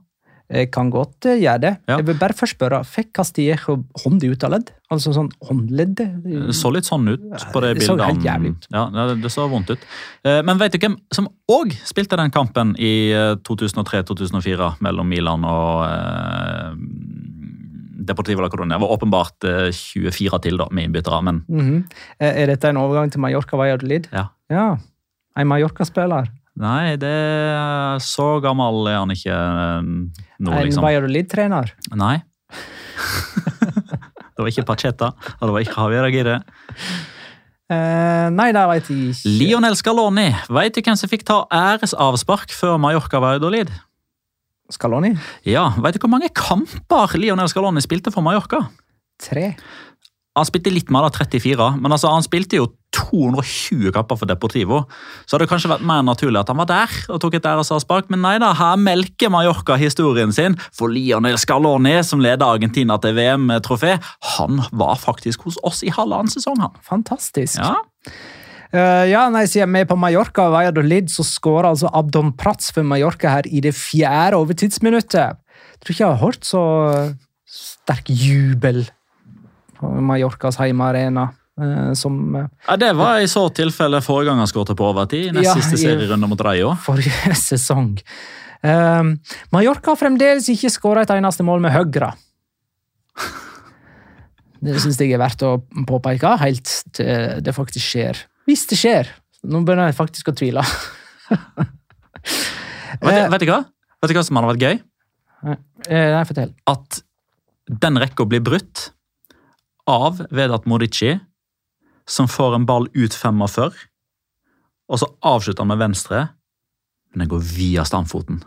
A: Jeg kan godt eh, gjøre det.
C: Ja.
A: Jeg vil bare først spørre, fikk Castillejo hånd i utaledd? Altså sånn håndledd?
C: Det så litt sånn ut på det
A: Det så helt jævlig ut.
C: Ja, det, det så vondt ut. Eh, Men vet du hvem som òg spilte den kampen i eh, 2003-2004 mellom Milan og eh, Deportivo La Coronia? Det var åpenbart eh, 24 til da, med innbyttere, men
A: Mm -hmm. Er dette en overgang til Mallorca Valladolid?
C: Ja.
A: ja. En Mallorca-spiller.
C: nei, det er så gammel er han ikke eh, nå,
A: En
C: liksom.
A: Valladolid-trener.
C: Nei. det var ikke Pacheta, og det var ikke Javier Aguirre.
A: Uh, nei, det vet jeg ikke.
C: Lionel Scaloni, vet du hvem som fikk ta æresavspark før Mallorca Valladolid?
A: Scaloni?
C: Ja, vet du hvor mange kamper Lionel Scaloni spilte for Mallorca?
A: Tre.
C: Han spilte litt mer da, 34, men altså, han spilte jo 220 kamper for Deportivo. Så hadde det kanskje vært mer naturlig at han var der og tok et æresavspark, men nei da, her melker Mallorca historien sin. For Lionel Scaloni, som leder Argentina til VM-trofé, han var faktisk hos oss i halvannen sesong, han.
A: Fantastisk.
C: Ja,
A: Eh, ja, nei, Siden vi er på Mallorca Valladolid, så skårer altså Abdon Prats for Mallorca her i det fjerde overtidsminuttet. Jeg tror ikke jeg har hørt så sterk jubel på Mallorcas heimearena eh, som eh,
C: Ja, Det var i så tilfelle forrige gang han skåret på overtid. Nest
A: Ja,
C: siste serierunde mot Rayo.
A: forrige sesong. Eh, Mallorca har fremdeles ikke skåra et eneste mål med høyre. Det syns jeg er verdt å påpeke, helt til det faktisk skjer. Hvis det skjer. Nå begynner jeg faktisk å tvile.
C: Vet, vet du hva? Vet du hva som hadde vært gøy?
A: Eh, Nei, fortell.
C: At den rekka blir brutt av Vedat Modici, som får en ball ut 45, og så avslutter han med venstre, men den går via stamfoten.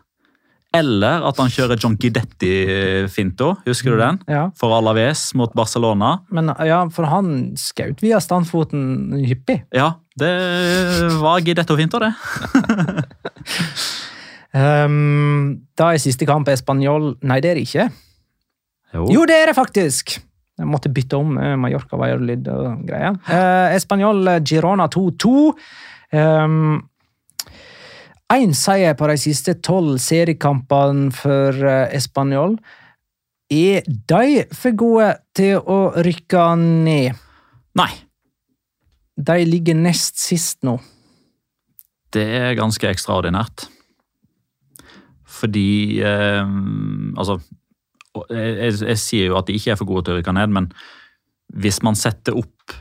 C: Eller at han kjører John Gidetti-Finto, husker du den?
A: Ja,
C: For Alaves mot Barcelona.
A: men ja, for han skjøt via standfoten hyppig.
C: Ja, det var Gidetto-Finto det.
A: Um, da er siste kamp Espanjol Nei, det er det ikke.
C: Jo.
A: Jo, det er det faktisk! Jeg måtte bytte om Mallorca, var lyd og greier. Uh, eh, Girona 2-2. Um, Én seier på de siste tolv seriekampene for Español. Er de for gode til å rykke ned?
C: Nei,
A: De ligger nest sist nå.
C: det er ganske ekstraordinært. Fordi eh, Altså, jeg, jeg, jeg sier jo at de ikke er for gode til å rykke ned, men hvis man setter opp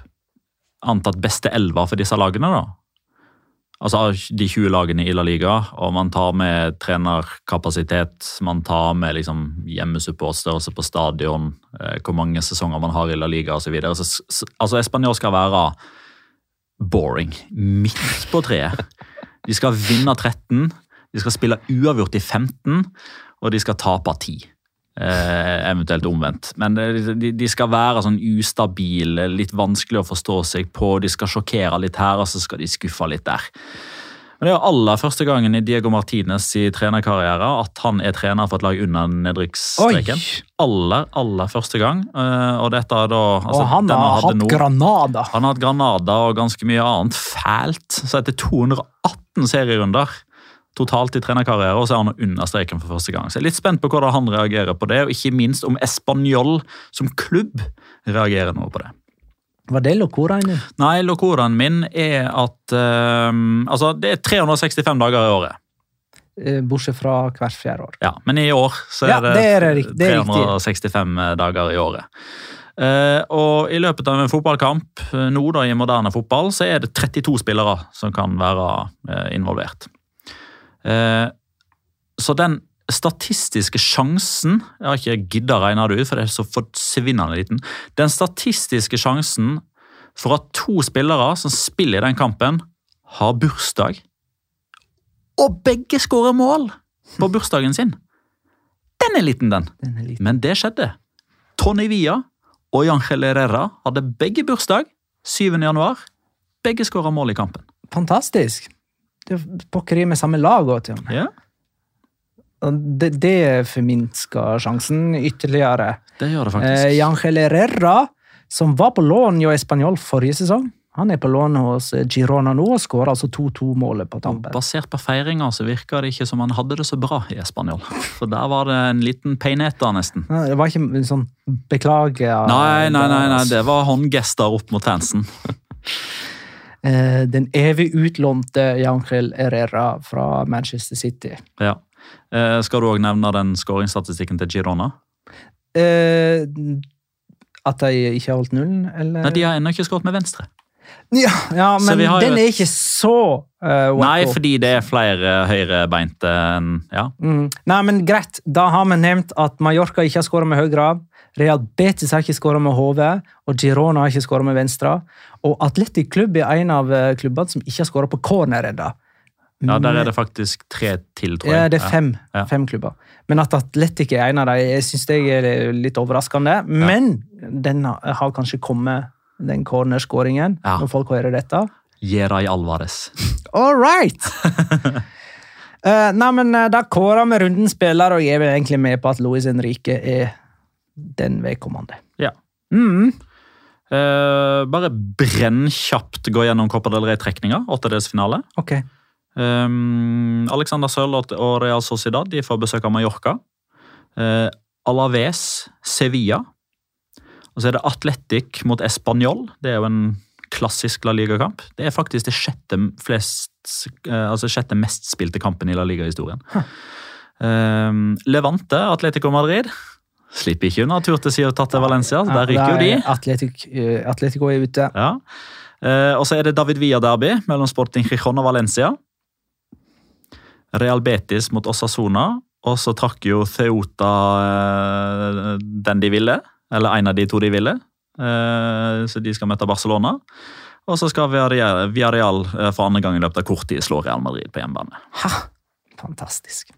C: antatt beste elver for disse lagene, da Altså de 20 lagene i La Liga, og man tar med trenerkapasitet, man tar med liksom hjemmesupport, på stadion, eh, hvor mange sesonger man har i La Liga osv. Altså Español skal være boring. Midt på treet. De skal vinne 13, de skal spille uavgjort i 15, og de skal tape 10. Eh, eventuelt omvendt. Men eh, de, skal være sånn ustabile, litt vanskelig å forstå seg på. De skal sjokkere litt her, og så skal de skuffe litt der. Men Det er jo aller første gangen i Diego Martinez i trenerkarriere at han er trener for et lag under nedrykksstreken. Aller, aller første gang. Eh, og dette er da altså,
A: og han har hatt
C: nå-
A: Granada.
C: han har hatt Granada og ganske mye annet fælt. Så etter 218 serierunder totalt i trenerkarriere, og så er han under streken for første gang. Så jeg er litt spent på hvordan han reagerer på det, og ikke minst om Español som klubb reagerer noe på det.
A: Var det locoraen din?
C: Nei, locoraen min er at uh, Altså, det er 365 dager i året.
A: Eh, Bortsett fra hvert fjerde år.
C: Ja, men i år så er
A: Ja,
C: det,
A: det er det, det er riktig.
C: 365 dager i året. Uh, og i løpet av en fotballkamp eh, nå da i moderne fotball, så er det 32 spillere som kan være uh, involvert. Eh, så den statistiske sjansen Jeg har ikke gidda å regne det ut, for det er så forsvinnende liten. Den statistiske sjansen for at to spillere som spiller i den kampen, har bursdag, og begge skårer mål på bursdagen sin. Den er liten, den.
A: Den er liten.
C: Men det skjedde. Tony Villa og Jangel Herrera hadde begge bursdag 7. januar. Begge skåra mål i kampen.
A: Fantastisk. Det er pokkeri med samme lag òg, til og med.
C: Ja,
A: Det, det forminsker sjansen ytterligere.
C: det gjør det
A: Eh. Jangel Herrera, som var på lån i Español forrige sesong, han er på lån hos eh, Girona nå og skårer altså 2-2-målet på tampen.
C: Basert på feiringa så virka det ikke som han hadde det så bra i Spanjol. For der var det en liten peineta, nesten.
A: Nei, Det var ikke en sånn beklage
C: Nei, nei, nei, nei, det var håndgester opp mot fansen.
A: Eh, Den evig utlånte Jangel Herrera fra Manchester City.
C: Ja. Eh, skal du òg nevne den skåringsstatistikken til Girona?
A: Eh, At de ikke har holdt nullen, eller?
C: Nei, De har ennå ikke skåret med venstre.
A: Ja, ja men den er ikke så uh,
C: Nei, fordi det er flere høyrebeinte enn Ja.
A: Mm. Nei, men greit. Da har vi nevnt at Mallorca ikke har skåra med høyre. Real Betis har ikke skåra med hodet, og Girona har ikke skåra med venstre. Og Atletic Klubb er en av eh, klubbene som ikke har skåra på corner ennå.
C: ja, der er det faktisk tre til, tror jeg.
A: Ja, det er fem,
C: Ja.
A: fem klubber. Men at Atletic er en av dem, jeg syns det er litt overraskende. Men den har kanskje kommet, den cornerskåringen,
C: Ja.
A: når folk hører dette.
C: Jeray Alvarez.
A: All right! uh, nei, men eh, Da kårer vi runden spiller, og er egentlig med på at Luis Henrique er den vedkommende.
C: Ja.
A: Mm.
C: Uh, bare brennkjapt gå gjennom Copa del Rey-trekninga. Åttedelsfinale.
A: Okay.
C: Um, Alexander Sørloth og Real Sociedad de får besøk av Mallorca. Uh, Alaves, Sevilla. Og så er det Atletic mot Español. Det er jo en klassisk La Liga-kamp. Det er faktisk det sjette, flest, uh, altså sjette mest spilte kampen i La Liga-historien. Um, Levante, Atletico Madrid. Slipper ikke unna tur til Ceuta til Valencia. Der ryker jo de.
A: Atletic, eh, Atletico er ute.
C: Ja. Eh, og så er det David Villa-derby mellom Sporting Gijon og Valencia. Real Betis mot Osasona. Og så trakk jo Theota eh, den de ville. Eller en av de to de ville. Eh, så de skal møte Barcelona. Og så skal Villarreal for andre gang i løpet av kort tid slå Real Madrid på hjemmebane.
A: Ha! Fantastisk.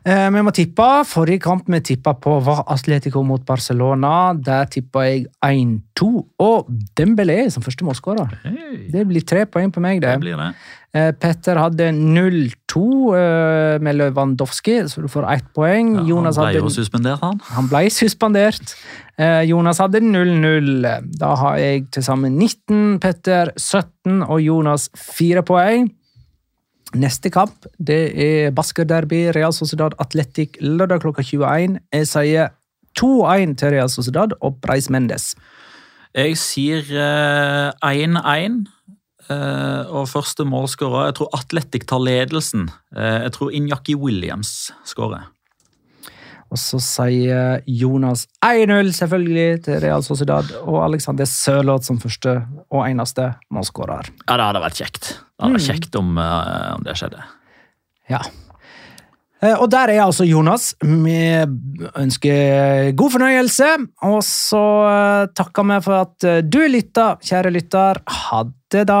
A: Eh, vi må tippe. Forrige kamp vi tippa på, var Atletico mot Barcelona. Der tippa jeg 1-2. Og Dembélé som første målskårer. Det blir tre poeng på meg, det.
C: Det blir det.
A: Eh, Petter hadde 0-2 eh, med Lewandowski, så du får ett poeng.
C: Ja,
A: Jonas
C: han ble
A: hadde
C: jo suspendert, han.
A: Han ble suspendert. Eh, Jonas hadde 0-0. Da har jeg til sammen 19, Petter 17 og Jonas 4 poeng. Neste kamp det er Basker-derby, Real Sociedad Atletic lørdag klokka 21. Jeg sier 2-1 til Real Sociedad og Breis Mendes.
C: Jeg sier eh, 1-1. Uh, og første målskårer Jeg tror Atletic tar ledelsen. Uh, jeg tror Injaki Williams skårer.
A: Og så sier Jonas 1-0 selvfølgelig til Real Sociedad og Alexander Sørloth som første og eneste målskårer.
C: Ja, det hadde vært kjekt. Det hadde vært kjekt om, uh, om det skjedde.
A: Ja. Eh, Og der er altså Jonas. Vi ønsker god fornøyelse. Og så eh, takker vi for at du lytta, kjære lytter. Ha det, da.